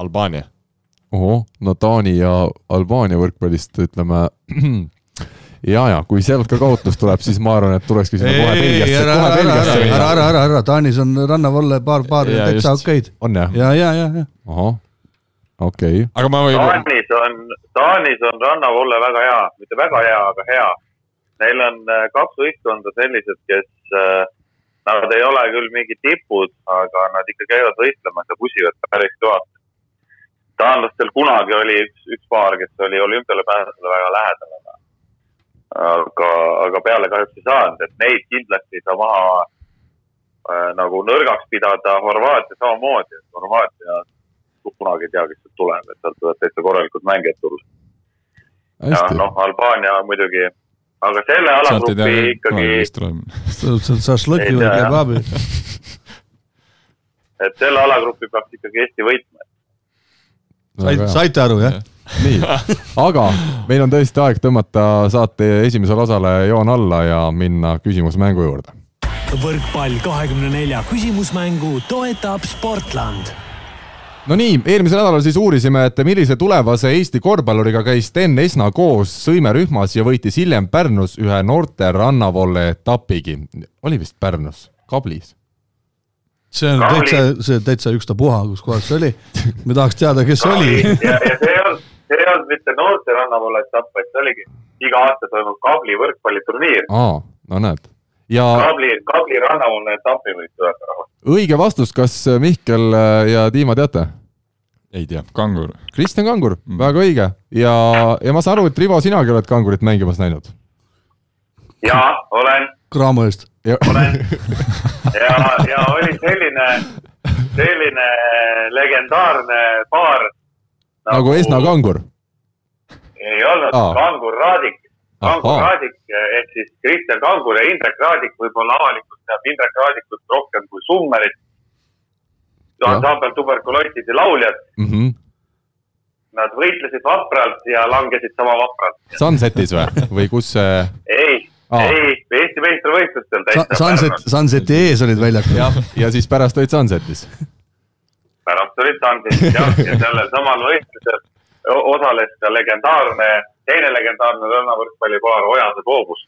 Albaania. ohoh, no Taani ja Albaania võrkpallist ütleme ja, ja kui sealt ka kaotus tuleb, siis ma arvan, et tulekski sinna kohe Belgiasse, ära, kohe ära, ära, Belgiasse ära, minna. ära, ära, ära, Taanis on rannavalle paar, paar Ja täitsa okeid. on jah? ja, ja, ja, ja. ahah, okei okay.. aga ma võin, Taanis on, Taanis on rannavolle väga hea, mitte väga hea, aga hea. Neil on äh, kaks võistkonda sellised, kes, nad ei ole küll mingid tipud, aga nad ikka käivad võistlemas ja pusivad päris kõvasti. taanlastel kunagi oli üks, üks paar, kes oli olümpiale pääsule väga lähedal, aga, aga, aga peale kahjuks ei saanud, et neid kindlasti ei saa maha äh, nagu nõrgaks pidada Horvaatia samamoodi, et Horvaatia kunagi ei tea, kes sealt tuleb, et sealt võivad täitsa korralikud mängijad tulla. ja noh, Albaania muidugi, aga selle sealt alagrupi ikkagi, tuleb. šašlõki või kebabi. et selle alagrupi peaks ikkagi Eesti võitma. saite, saite aru, jah? nii, aga meil on tõesti aeg tõmmata saate esimesele osale joon alla ja minna küsimusmängu juurde. võrkpall kahekümne nelja küsimusmängu toetab Sportland no nii, eelmisel nädalal siis uurisime, et millise tulevase Eesti korvpalluriga käis Sten Esna koos sõimerühmas ja võitis hiljem Pärnus ühe noorte rannavolle etapigi. oli vist Pärnus, Kablis. see on täitsa, see täitsa ükstapuha, kus kohas see oli. me tahaks teada, kes see oli. ja, ja see olnud, see ei olnud mitte noorte rannavoole etapp, vaid see oligi iga aasta toimub Kabli võrkpalliturniir. aa, no näed. ja Kabli, Kabli rannavoole etapi võiks öelda õige vastus, kas Mihkel ja Dima teate? ei tea, kangur. Kristjan Kangur, väga õige ja, ja ma saan aru, et Rivo, sinagi oled kangurit mängimas näinud. ja olen, Cramo eest. olen ja, ja oli selline, selline legendaarne paar. Nagu Esna Kangur. ei olnud Aa. Kangur Raadik, Kangur Ahaa. Raadik ehk siis Kristjan Kangur ja Indrek Raadik, võib-olla avalikkus teab Indrek Raadikut rohkem kui Summerit. Ansambel tuberkuloosid ja lauljad, Mm -hmm. nad võitlesid vapralt ja langesid sama vapralt. Sunsetis või, või kus see? ei Aa. ei, Eesti meistrivõistlustel täitsa Sunset, Sunseti ees olid väljakul. jah, ja siis pärast olid Sunsetis. Pärast olid Sunsetis jah, [laughs] ja sellel samal võistlusel osales ka legendaarne, teine legendaarne rannavõrkpallipaar Ojase Koobus.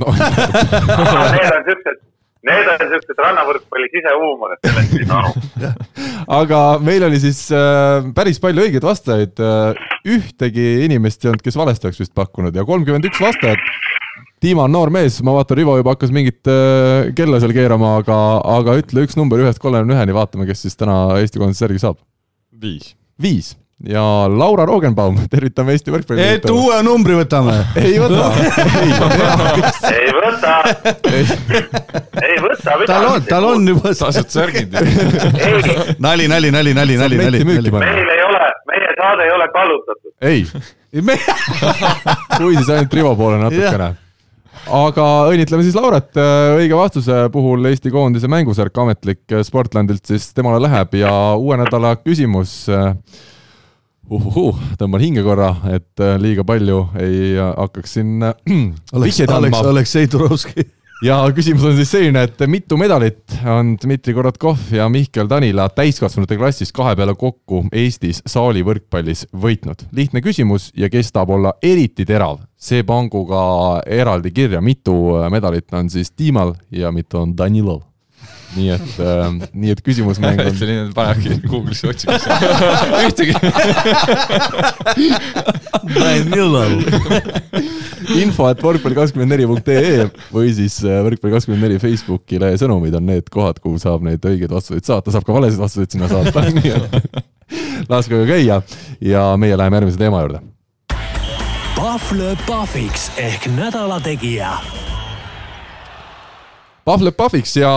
no [laughs] Need on siuksed, need on siuksed rannavõrkpalli sisehuumorid, sellest ei saa aru. [laughs] aga meil oli siis äh, päris palju õigeid vastajaid äh,. ühtegi inimest ei olnud, kes valesti oleks vist pakkunud ja kolmkümmend üks vastajat. Dima on noor mees, ma vaatan, Rivo juba hakkas mingit äh, kella seal keerama, aga, aga ütle üks number ühest kolmekümne üheni, vaatame, kes siis täna Eesti koondise särgi saab. viis. viis ja Laura Rogenbaum, [laughs] tervitame Eesti võrkpalli. et uue numbri võtame. [laughs] ei võta, ei, ei võta, ei võta tal on, tal on. juba. tasud särgid. ei, nali, nali, nali, nali, nali, nali, meil ei ole, meie saade ei ole kallutatud. ei, kui siis ainult Rivo poole [laughs] natukene. Aga õnnitleme siis Lauret, õige vastuse puhul Eesti koondise mängusärk ametlik Sportlandilt siis temale läheb ja uue nädala küsimus uhuhuu, tõmban hinge korra, et äh, liiga palju ei äh, hakkaks siin äh, [clears throat] oleks, vihjeid andma. Aleksei Turovski. ja küsimus on siis selline, et mitu medalit on Dmitri Korotkov ja Mihkel Tanila täiskasvanute klassis kahe peale kokku Eestis saali võrkpallis võitnud? lihtne küsimus ja kes tahab olla eriti terav, see pangu ka eraldi kirja, mitu äh, medalit on siis Dimal ja mitu on Danilov. nii et äh,, nii et küsimusmäng on [laughs] selline, panebki Google'isse otsima. [laughs] ühtegi. info, et võrkpalli24.ee või siis äh, võrkpalli24 Facebooki lehe sõnumid on need kohad, kuhu saab neid õigeid vastuseid saata, saab ka valesid vastuseid sinna saata, [laughs] nii et laske aga käia ja meie läheme järgmise teema juurde. Pahv lööb pahviks ehk nädala tegija Pahv lööb pahviks ja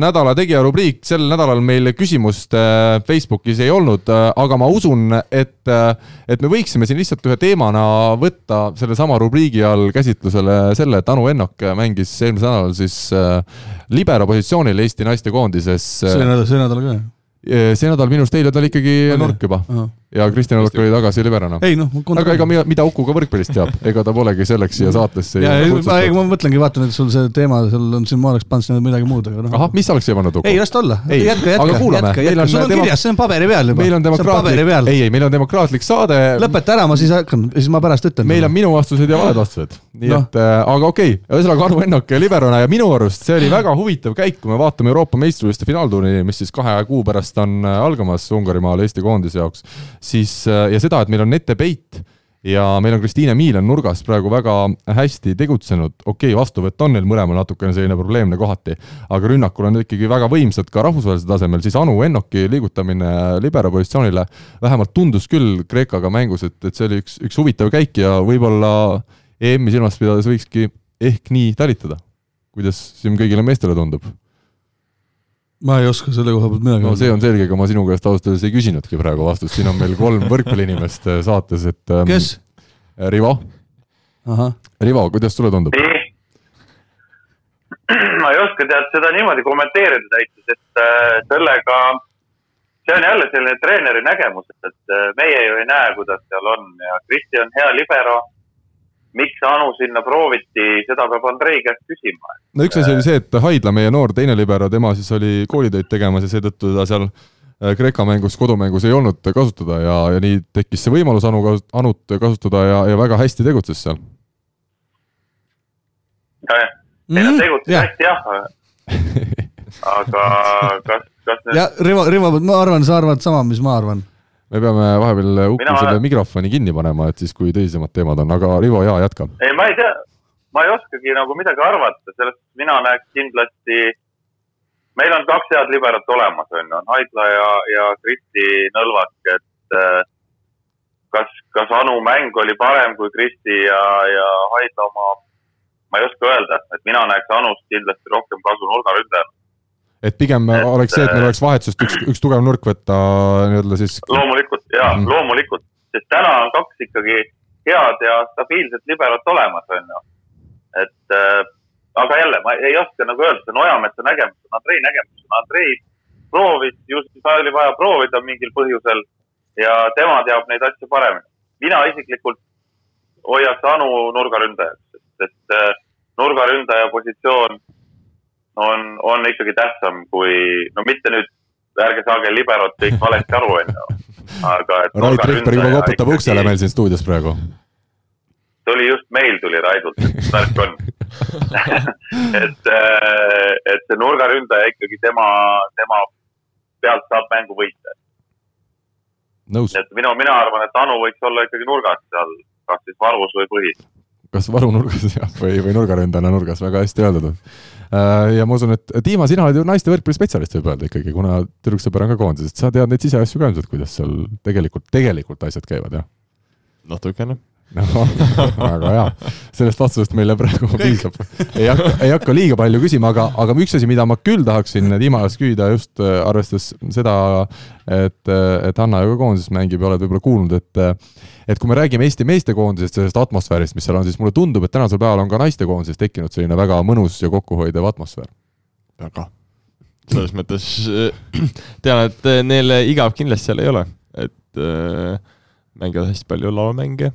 nädala tegija rubriik sel nädalal meil küsimust äh, Facebookis ei olnud, aga ma usun, et, et me võiksime siin lihtsalt ühe teemana võtta sellesama rubriigi all käsitlusele selle, et Anu Ennok mängis eelmisel nädalal siis äh, libero positsioonil Eesti naistekoondises. see nädal, see nädal ka. see nädal minu arust eile ta oli ikkagi nurk juba. Ja Kristjan Olk oli tagasi liberana. ei noh, aga ega mida, mida Uku ka võrkpallist teab, ega ta polegi selleks siia saatesse ja, ei ma, ei, ma mõtlengi, vaatan, et sul see teema seal on siin, ma oleks pannud sinna midagi muud, aga noh. ahah, mis sa oleks siia pannud Uku? ei, las ta olla, jätka, jätka, jätka, jätka, sul on demo- kirjas, see on paberi peal juba. meil on demokraatlik, ei, ei, meil on demokraatlik saade. lõpeta ära, ma siis hakkan, siis ma pärast ütlen. meil on minu vastused ja valed vastused. nii no. et äh,, aga okei okay., ühesõnaga Anu Ennok ja Liberona ja minu arust see oli väga huvitav käik, kui me vaatame Euroopa meistrivõistluste finaalturniiri, mis siis kahe kuu pärast on äh, algamas Ungarimaal Eesti koondise jaoks, siis äh, ja seda, et meil on Nete Peit ja meil on Kristiine Miilan nurgas praegu väga hästi tegutsenud, okei okay,, vastuvõtt on neil mõlemal natukene selline probleemne kohati, aga rünnakul on ikkagi väga võimsad ka rahvusvahelisel tasemel, siis Anu Ennoki liigutamine libero positsioonile vähemalt tundus küll Kreekaga mängus, et, et see oli üks, üks huvitav käik ja võib-olla EM-i silmas pidades võikski ehk nii talitada. kuidas siin kõigile meestele tundub? Ma ei oska selle koha pealt midagi no see on selge, ega ma sinu käest ausalt öeldes ei küsinudki praegu vastust, siin on meil kolm võrkpalliinimest äh, saates, et ähm, kes? Rivo, ahah, Rivo, kuidas sulle tundub? [clears throat] ma ei oska tead seda niimoodi kommenteerida täitsa, sest äh, sellega, see on jälle selline treeneri nägemus, et äh, meie ju ei näe, kuidas seal on ja Kristi on hea libero. Miks Anu sinna prooviti, seda peab Andrei käest küsima. no üks asi oli see, et Haidla, meie noor teine libero, tema siis oli koolitöid tegemas ja seetõttu ta seal äh, Kreeka mängus, kodumängus ei olnud kasutada ja, ja nii tekkis see võimalus Anu, Anut kasutada ja, ja väga hästi tegutses seal. ei no tegutses Mhm. jah, hästi jah. [laughs] aga kas, kas nüüd ja Rivo, Rivo, ma arvan, sa arvad sama, mis ma arvan. Me peame vahepeal Uku selle mikrofoni kinni panema, et siis, kui tõsisemad teemad on, aga Rivo, jaa, jätka. ei, ma ei tea, ma ei oskagi nagu midagi arvata, sellest mina näeks kindlasti, meil on kaks head liberat olemas, on ju, on Haidla ja, ja Kristi Nõlvak, et äh, kas, kas Anu mäng oli parem kui Kristi ja, ja Haidla oma, ma ei oska öelda, et mina näeks Anust kindlasti rohkem kasu nurgaründajana. Et pigem Et, oleks see, et meil äh, oleks vahetusest üks, üks tugev nurk võtta nii-öelda siis loomulikult ja mm. loomulikult, sest täna on kaks ikkagi head ja stabiilset liberot olemas, on ju. et äh, aga jälle, ma ei oska nagu öelda, see on Ojametsa nägemus, see on Andrei nägemus, Andrei proovis, just seda oli vaja proovida mingil põhjusel ja tema teab neid asju paremini. mina isiklikult hoiaks Anu nurgaründajaks, sest äh, nurgaründaja positsioon on, on ikkagi tähtsam kui, no mitte nüüd, ärge saage liberot kõik valesti aru, onju. aga et. Rait Rihper juba koputab uksele meil siin stuudios praegu. tuli just meil tuli Raidult, et värk on. [laughs] et, et see nurgaründaja ikkagi tema, tema pealt saab mängu võita. et minu, mina arvan, et Anu võiks olla ikkagi nurgas seal, kas siis varus või põhis. kas varunurgas jah, või, või nurgaründajana nurgas, väga hästi öeldud. Ja ma usun, et Dima, sina oled ju naiste võrkpallispetsialist, võib öelda ikkagi, kuna tüdruksõber on ka koondises, et sa tead neid siseasju ka ilmselt, kuidas seal tegelikult, tegelikult asjad käivad, jah? natukene. no väga hea, sellest vastusest meile praegu piisab. ei hakka, ei hakka liiga palju küsima, aga, aga üks asi, mida ma küll tahaksin Dima käest küsida just äh, arvestades seda, et, et Hanna ju ka koondises mängib ja oled võib-olla kuulnud, et et kui me räägime Eesti meestekoondisest, sellest atmosfäärist, mis seal on, siis mulle tundub, et tänasel päeval on ka naistekoondises tekkinud selline väga mõnus ja kokkuhoidev atmosfäär. väga. selles mõttes äh, tean, et äh, neile igav kindlasti seal ei ole, et äh, mängivad hästi palju lauamänge.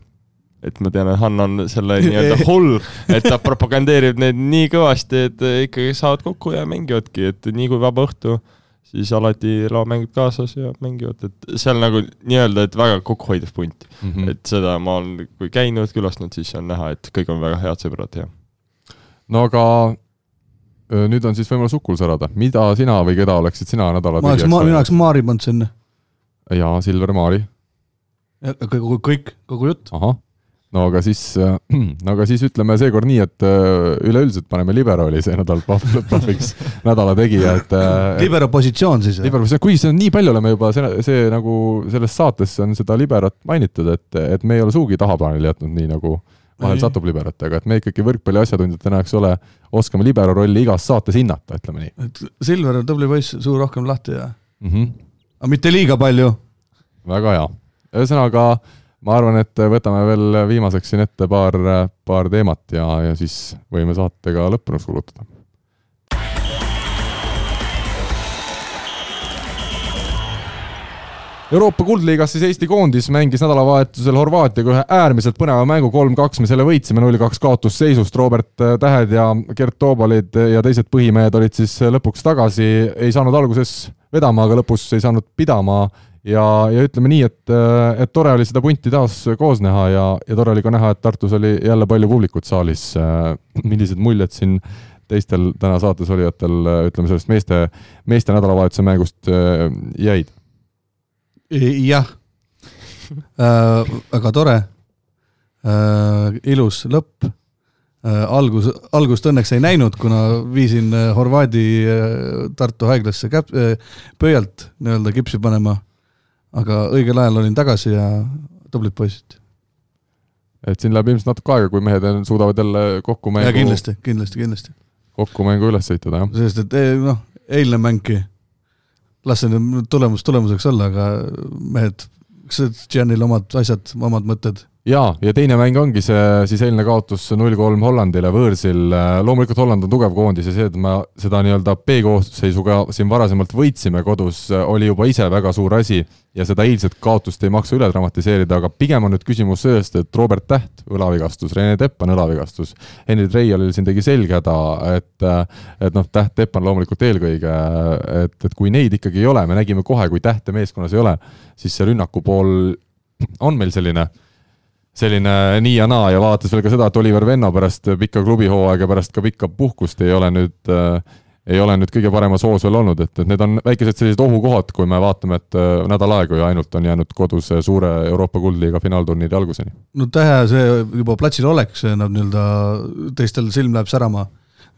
Et ma tean, et Hanno on selle [laughs] nii-öelda hull, et ta propagandeerib neid nii kõvasti, et ikkagi saavad kokku ja mängivadki, et nii kui vaba õhtu, siis alati lauamängud kaasas ja mängivad, et seal nagu nii-öelda, et väga kokkuhoidev punt. Mm mm, -hmm. et seda ma olen, kui käinud, külastanud, siis on näha, et kõik on väga head sõbrad ja no aga nüüd on siis võimalus Ukul särada, mida sina või keda oleksid sina nädala ma oleks, mina oleks Maari pannud sinna. jaa, Silver Maari. Kogu, kõik, kogu jutt. ahah, no aga siis, [clears throat] no aga siis ütleme seekord nii, et äh, üleüldiselt paneme liberaali see nädal pahv- [laughs] pahviks nädala tegija, et äh, libero positsioon siis. libero, kuigi see on nii palju oleme juba see, see nagu selles saates on seda liberat mainitud, et, et me ei ole sugugi tahaplaanile jätnud nii nagu vahel satub liberatega, et me ikkagi võrkpalli asjatundjatena, eks ole, oskame libero rolli igas saates hinnata, ütleme nii et Silver on tubli poiss, suu rohkem lahti ja, mm. -hmm. aga mitte liiga palju. väga hea. ühesõnaga, ma arvan, et võtame veel viimaseks siin ette paar, paar teemat ja, ja siis võime saatega lõppenuks kuulutada. Euroopa kuldliigas siis Eesti koondis mängis nädalavahetusel Horvaatiaga ühe äärmiselt põneva mängu, kolm-kaks me selle võitsime, null-kaks kaotusseisust, Robert Tähed ja Gert Toobalid ja teised põhimehed olid siis lõpuks tagasi, ei saanud alguses vedama, aga lõpus ei saanud pidama ja, ja ütleme nii, et, et tore oli seda punti taas koos näha ja, ja tore oli ka näha, et Tartus oli jälle palju publikut saalis. millised muljed siin teistel täna saates olijatel, ütleme sellest meeste, meeste nädalavahetuse mängust jäid? jah äh,, väga tore äh,, ilus lõpp äh,. algus, algust õnneks ei näinud, kuna viisin äh, Horvaadi äh, Tartu haiglasse käp- äh,, pöialt nii-öelda kipsi panema aga õigel ajal olin tagasi ja tublid poisid. et siin läheb ilmselt natuke aega, kui mehed suudavad jälle kokku mängu. kindlasti, kindlasti, kindlasti. kokku mängu üles sõitada, jah. sest et noh, eilne mängki, las see nüüd tulemus tulemuseks olla, aga mehed, kas Gianil omad asjad, omad mõtted jaa, ja teine mäng ongi see siis eilne kaotus null kolm Hollandile võõrsil. loomulikult Holland on tugev koondis ja see, et me seda nii-öelda B-koosseisuga siin varasemalt võitsime kodus, oli juba ise väga suur asi ja seda eilset kaotust ei maksa üle dramatiseerida, aga pigem on nüüd küsimus sellest, et Robert Täht õlavigastus, Rene Teppan õlavigastus, Henri Treialil siin tegi selge häda, et et noh, Täht, Teppan loomulikult eelkõige, et, et kui neid ikkagi ei ole, me nägime kohe, kui tähte meeskonnas ei ole, siis see rünnaku pool on meil selline selline nii ja naa ja vaadates veel ka seda, et Oliver Venno pärast pikka klubihooaega, pärast ka pikka puhkust ei ole nüüd äh, ei ole nüüd kõige paremas hoos veel olnud, et, et need on väikesed sellised ohukohad, kui me vaatame, et äh, nädal aega ju ainult on jäänud kodus suure Euroopa kuldliiga finaalturniiri alguseni. no Tähe see juba platsil oleks, annab nii-öelda, teistel silm läheb särama.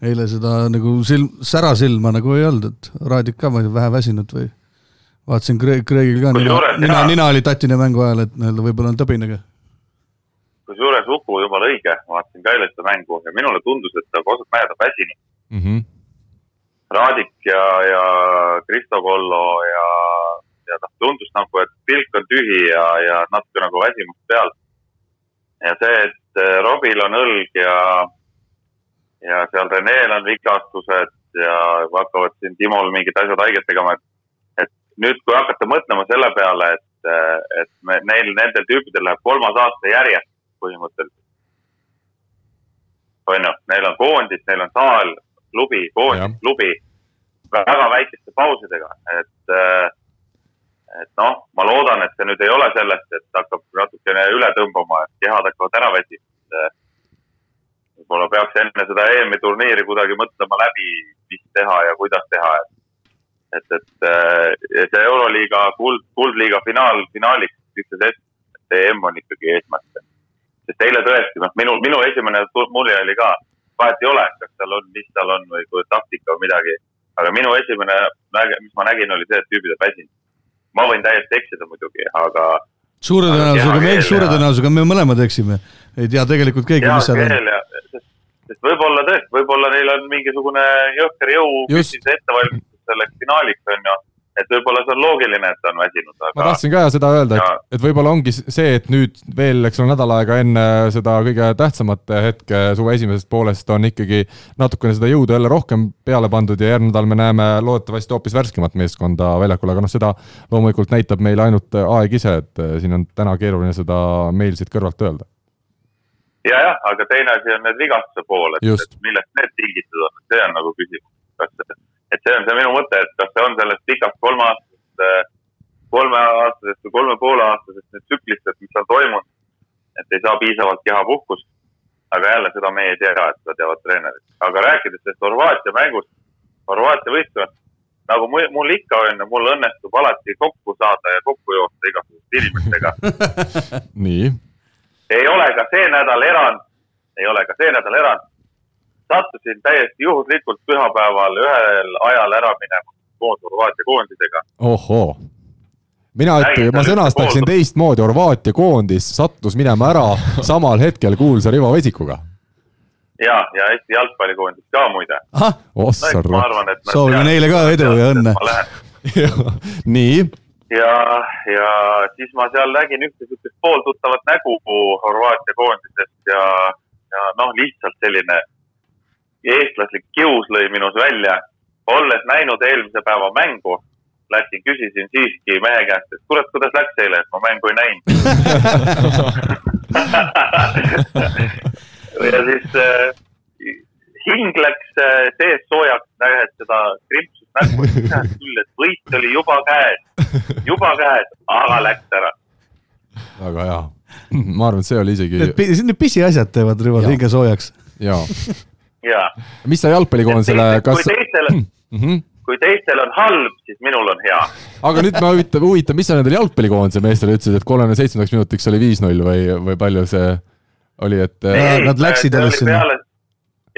eile seda nagu silm, särasilma nagu ei olnud, et Raadik ka vähe väsinud või vaatasin Kreegil ka nina, nina, nina oli tatine mängu ajal, et nii-öelda võib-olla on tõbinegi kusjuures Uku jumala õige, vaatasin ka eile seda mängu ja minule tundus, et ta ausalt mäeda väsinud mm. -hmm. Raadik ja, ja Kristo Kollo ja, ja noh, tundus nagu, et pilk on tühi ja, ja natuke nagu väsimus peal. ja see, et eh, Robil on õlg ja, ja seal Reneel on vigastused ja hakkavad siin Timol mingid asjad haiget tegema, et, et nüüd, kui hakata mõtlema selle peale, et, et me, neil, nendel tüüpidel läheb kolmas aasta järjest põhimõtteliselt. on ju, neil on koondis, neil on saal, klubi, koondis, klubi, väga väikeste pausidega, et äh, et noh, ma loodan, et see nüüd ei ole sellest, et hakkab natukene üle tõmbama, et kehad hakkavad ära väsima. võib-olla peaks enne seda EM-i turniiri kuidagi mõtlema läbi, mis teha ja kuidas teha, et et, et äh, see Euroliiga kuld, kuldliiga finaal, finaaliks, üks EM on ikkagi eesmärk sest eile tõesti, noh, minu, minu esimene mulje oli ka, vahet ei ole, kas seal on, mis seal on või kui taktika või midagi. aga minu esimene, mis ma nägin, oli see, et tüübid on väsinud. ma võin täiesti eksida muidugi, aga. suure tõenäosusega, me, suure suuredõenäosusega me mõlemad eksime. ei tea tegelikult keegi, mis seal on. sest võib-olla tõesti, võib-olla neil on mingisugune jõhker jõu ettevalmistus selleks finaaliks on ju et võib-olla see on loogiline, et ta on väsinud, aga. ma tahtsin ka seda öelda, et, et võib-olla ongi see, et nüüd veel, eks ole, nädal aega enne seda kõige tähtsamat hetke suve esimesest poolest on ikkagi natukene seda jõudu jälle rohkem peale pandud ja järgmine nädal me näeme loodetavasti hoopis värskemat meeskonda väljakul, aga noh, seda loomulikult näitab meile ainult aeg ise, et eh, siin on täna keeruline seda meil siit kõrvalt öelda ja,. jah, aga teine asi on need vigastuse pool, et millest need tingitud on, see on nagu küsimus, kas et see on see minu mõte, et kas see on sellest pikast kolmeaastasest, äh, kolmeaastasest või kolme poole aastasest nüüd tsüklist, et mis on toimunud, et ei saa piisavalt kehapuhkust. aga jälle seda meie ei tea, et seda teavad treenerid. aga rääkides sellest Horvaatia mängust, Horvaatia võistkond, nagu mul, ikka on mul õnnestub alati kokku saada ja kokku joosta igasuguste inimestega [laughs] nii? ei ole ka see nädal erand, ei ole ka see nädal erand sattusin täiesti juhuslikult pühapäeval ühel ajal ära minema koos Horvaatia koondisega. ohoo, mina ütlen, ma sõnastaksin teistmoodi, Horvaatia koondis sattus minema ära [laughs] samal hetkel kuulsa Rivo Vesikuga. ja, ja Eesti jalgpallikoondis ka muide. ossa no, soovime neile ka edu ja õnne. [laughs] nii ja, ja siis ma seal nägin ühte niisugust pooltuttavat nägu Horvaatia koondisest ja, ja noh, lihtsalt selline eestlaslik kius lõi minus välja, olles näinud eelmise päeva mängu Läti, küsisin siiski mehe käest, et kurat, kuidas läks eile, et ma mängu ei näinud. [laughs] ja siis äh, hing läks äh, sees soojaks, nähes seda krimpsust näkku, et tead küll, et võit oli juba käes, juba käes, aga läks ära. väga hea. ma arvan, et see oli isegi Need, pi- need pisiasjad teevad Jaa. hinge soojaks. jaa. [laughs] ja, mis sa jalgpallikoondisele, kui kas, teistel, Mhm. kui teistel on halb, siis minul on hea. aga nüüd ma huvitav, huvitav, mis sa nendele jalgpallikoondise meestele ütlesid, et kolmekümne seitsmendaks minutiks oli viis-null või, või palju see oli, et Ei, nad läksid alles sinna..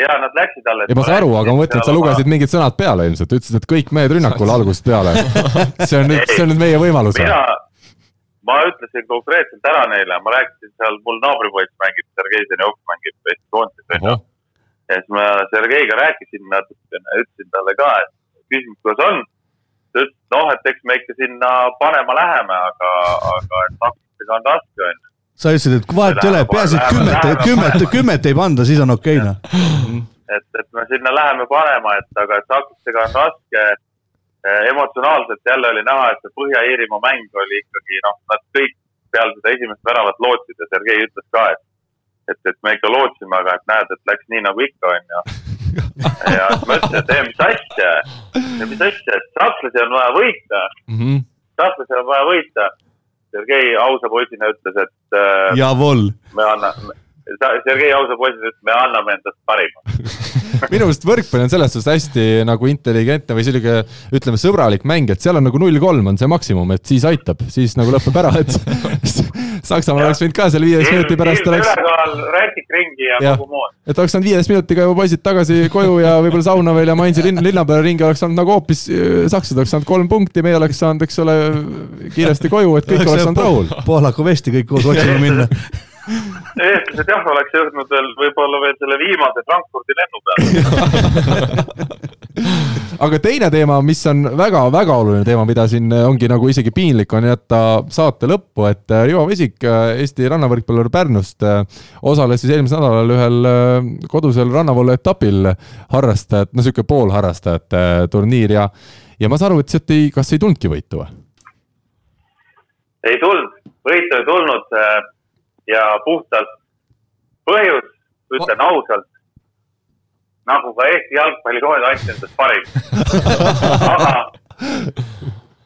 ja nad läksid alles. ei, ma saan aru, aga ma mõtlen, et sa lugesid mingid sõnad peale ilmselt, ütlesid, et kõik mehed rünnakul algusest peale. [laughs] see on nüüd, see on nüüd meie võimalus. mina, ma ütlesin konkreetselt ära neile, ma rääkisin seal, mul naabripoiss mängib, Sergei Zenjov mängib Eesti koondises onju. Ja siis ma Sergeiga rääkisin natukene, ütlesin talle ka, et küsisin, kuidas on. ta ütles, noh, et eks me ikka sinna panema läheme, aga, aga et taktikaga on raske onju. sa ütlesid, et vahet ei ole, peaasi, et kümmet, kümmet, kümmet ei panda, siis on okei noh. [laughs] et, et me sinna läheme panema, et aga taktikaga on raske. emotsionaalselt jälle oli näha, et see Põhja-Iirimaa mäng oli ikkagi noh, nad kõik peale seda esimest väravat lootsid ja Sergei ütles ka, et et, et me ikka lootsime, aga et näed, et läks nii nagu ikka onju. ja ütlesin, et ei, mis asja, mis asja, et sakslasi on vaja võita, Mhm. sakslasi on vaja võita. Sergei ausa poisina ütles, et äh, me anname, Sergei ausa poisina ütles, me anname endast parima. [laughs] minu meelest võrkpall on selles suhtes hästi nagu intelligentne või selline ütleme, sõbralik mäng, et seal on nagu null kolm on see maksimum, et siis aitab, siis nagu lõpeb ära, et [laughs] Saksamaal oleks võinud ka seal viieteist minuti pärast oleks, ülekaal rätik ringi ja Jah. kogu mood. et oleks saanud viieteist minutiga juba poisid tagasi koju ja võib-olla sauna veel ja Mainzi linn, linna peale ringi oleks saanud nagu hoopis, sakslased oleks saanud kolm punkti, meie oleks saanud, eks ole, kiiresti koju, et kõik oleks saanud rahul. Pohlaku vesti kõik koos otsima minna. [laughs] eestlased jah, oleks jõudnud veel võib-olla veel selle viimase Frankfurdi lennu peale. [laughs] aga teine teema, mis on väga-väga oluline teema, mida siin ongi nagu isegi piinlik on jätta saate lõppu, et äh, Rivo Vesik, Eesti rannavõrkpallur Pärnust, osales siis eelmisel nädalal ühel äh, kodusel rannavoolu etapil harrastajad, no sihuke poolharrastajate äh, turniir ja ja ma saan aru, et sealt ei, kas ei tulnudki võitu või? ei tulnud, võitu ei tulnud äh, ja puhtalt põhjus, ütlen ausalt, nagu ka Eesti jalgpallikoond andis endast parim. aga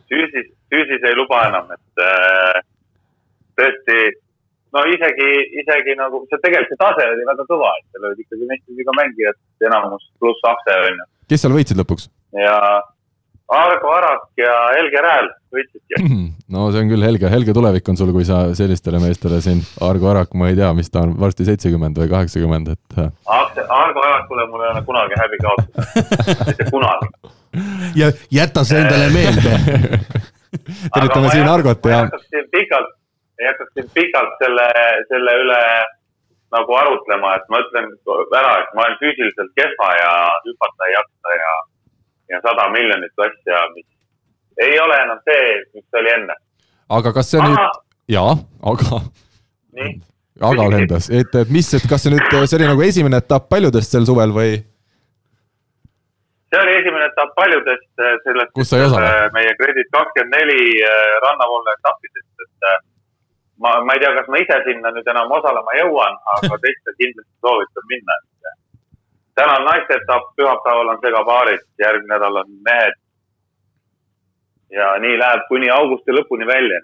Süüsis, Süüsis ei luba enam, et äh, tõesti, no isegi, isegi nagu see tegelikult see tase oli väga kõva, et seal olid ikkagi meistriga mängijad enamus pluss Akse onju kes seal võitsid lõpuks? ja Argo Arak ja Helge Rääl võitsidki. no see on küll helge, helge tulevik on sul, kui sa sellistele meestele siin, Argo Arak, ma ei tea, mis ta on, varsti seitsekümmend või kaheksakümmend, et äh, Argo Arakule mul ei ole kunagi häbi kaotada, [laughs] mitte kunagi. ja jäta see endale meelde. [laughs] tervitame siin Argot ja pikalt, ei hakkaks siin pikalt selle, selle üle nagu arutlema, et ma ütlen ära, et ma olen füüsiliselt kehva ja hüpata ei jaksa ja, ja sada miljonit asja, mis ei ole enam see, mis oli enne. aga kas see nüüd aga, jaa, aga, aga lendas, et, et mis, et kas see nüüd, see oli nagu esimene etapp paljudest sel suvel või? see oli esimene etapp paljudest äh, sellest. Osale? meie Kredit kakskümmend neli rannavoolu etappidest, et ma, ma ei tea, kas ma ise sinna nüüd enam osalema jõuan, aga teistel kindlasti soovitan minna. Täna on naiste etapp, pühapäeval on segapaarid, järgmine nädal on mehed. ja nii läheb kuni augusti lõpuni välja,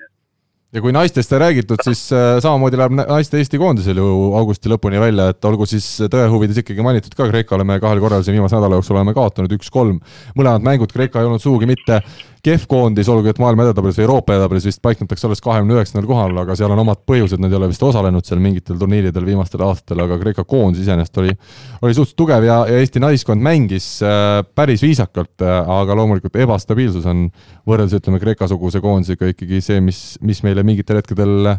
ja kui naistest ei räägitud, siis äh, samamoodi läheb na- naiste Eesti koondisel ju augusti lõpuni välja, et olgu siis tõe huvides ikkagi mainitud ka, Kreekale me kahel korral siin viimase nädala jooksul oleme kaotanud üks-kolm. mõlemad mängud, Kreeka ei olnud sugugi mitte kehv koondis, olgugi et maailma edetabelis või Euroopa edetabelis vist paiknetakse alles kahekümne üheksandal kohal, aga seal on omad põhjused, nad ei ole vist osalenud seal mingitel turniiridel viimastel aastatel, aga Kreeka koondis iseenesest oli, oli suhteliselt tugev ja, ja Eesti naiskond mängis äh, päris viisakalt äh,, aga loomulikult ebastabiilsus on võrreldes ütleme Kreeka-suguse koondisega ikkagi see, mis, mis meile mingitel hetkedel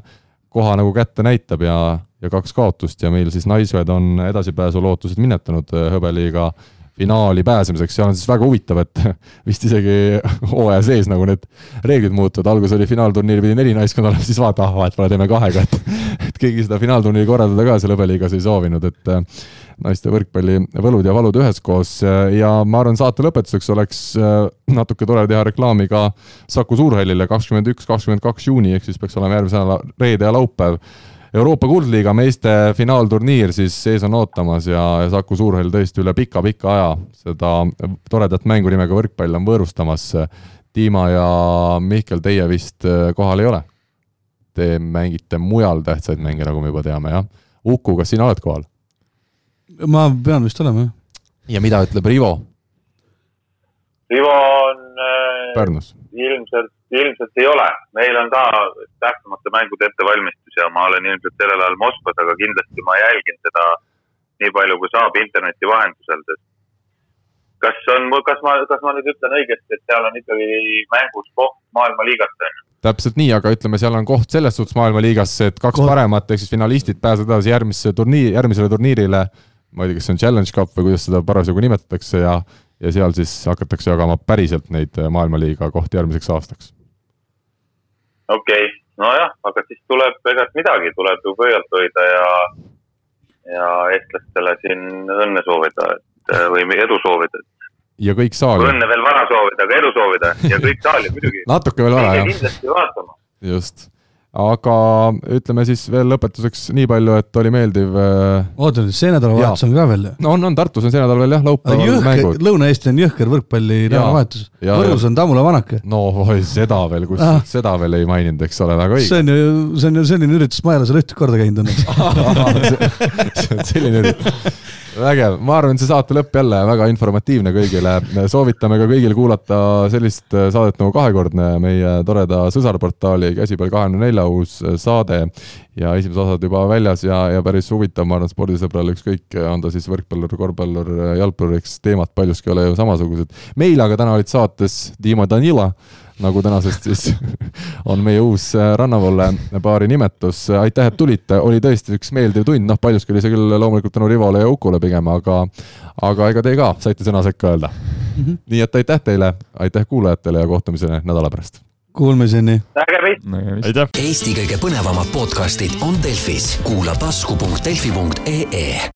koha nagu kätte näitab ja, ja kaks kaotust ja meil siis naised on edasipääsu lootused minetanud äh, hõbeliiga finaali pääsemiseks, seal on siis väga huvitav, et [laughs] vist isegi hooaja sees nagu need reeglid muutuvad, alguses oli finaalturniiri pidi neli naiskonda olema, siis vaata, ah vahet pole, teeme kahega, et [laughs] et keegi seda finaalturniiri korraldada ka seal hõbeliigas ei soovinud, et äh, naiste võrkpalli võlud ja valud üheskoos. Ja ma arvan, saate lõpetuseks oleks äh, natuke tore teha reklaami ka Saku Suurhallile kakskümmend üks, kakskümmend kaks juuni, ehk siis peaks olema järgmise nädala reede ja laupäev Euroopa kuldliiga meeste finaalturniir siis ees on ootamas ja Saku Suurhall tõesti üle pika-pika aja seda toredat mängu nimega võrkpall on võõrustamas. Dima ja Mihkel, teie vist äh, kohal ei ole? Te mängite mujal tähtsaid mänge, nagu me juba teame, jah? Uku, kas sina oled kohal? ma pean vist olema, jah. ja mida ütleb Rivo? Rivo on äh, Pärnus. ilmselt ilmselt ei ole, meil on ka tähtsamate mängude ettevalmistus ja ma olen ilmselt sellel ajal Moskvas, aga kindlasti ma jälgin seda nii palju, kui saab interneti vahendusel, sest kas on, kas ma, kas ma nüüd ütlen õigesti, et seal on ikkagi mängus koht maailmaliigast, on ju? täpselt nii, aga ütleme, seal on koht selles suhtes maailmaliigasse, et kaks koht. paremat ehk siis finalistid pääsevad edasi järgmisse turniiri, järgmisele turniirile. ma ei tea, kas see on Challenge Cup või kuidas seda parasjagu nimetatakse ja, ja seal siis hakatakse jagama päriselt neid maailmaliiga kohti järgmiseks aastaks okei okay., nojah, aga siis tuleb, ega midagi, tuleb ju pöialt hoida ja, ja eestlastele siin õnne soovida, et või edu soovida. ja kõik saali. õnne veel vara soovida, aga edu soovida ja kõik saali muidugi. [laughs] natuke veel vara, jah. kindlasti vaatama. just aga ütleme siis veel lõpetuseks nii palju, et oli meeldiv. Äh, oota nüüd, see nädalavahetus on ka veel? no on, on Tartus on see nädal veel jah, laupäeval mängud. Lõuna-Eesti on jõhker võrkpalli nädalavahetus. Võrus on Tamula Vanake. no oi, seda veel, kus ah. seda veel ei maininud, eks ole, väga õige. see on ju, see on ju selline üritus, ma ei ole seal ühtegi korda käinud õnneks [laughs] see on selline üritus vägev, ma arvan, see saate lõpp jälle väga informatiivne kõigile. soovitame ka kõigil kuulata sellist saadet nagu Kahekordne, meie toreda sõsarportaali Käsipall kahekümne nelja uus saade. ja esimesed osad juba väljas ja, ja päris huvitav, ma arvan, spordisõbrale ükskõik, on ta siis võrkpallur, korvpallur, jalgpallur, eks teemad paljuski ole ju samasugused. meil aga täna olid saates Dima Danila nagu tänasest siis [laughs] on meie uus äh, Rannavalle baari nimetus. aitäh, et tulite, oli tõesti üks meeldiv tund, noh, paljuski oli see küll loomulikult tänu Rivole ja Ukule pigem, aga aga ega te ka saite sõna sekka öelda mm. -hmm. nii et aitäh teile, aitäh kuulajatele ja kohtumiseni nädala pärast. Kuulmiseni. aitäh. Eesti kõige põnevamad podcastid on Delfis, kuula tasku.delfi.ee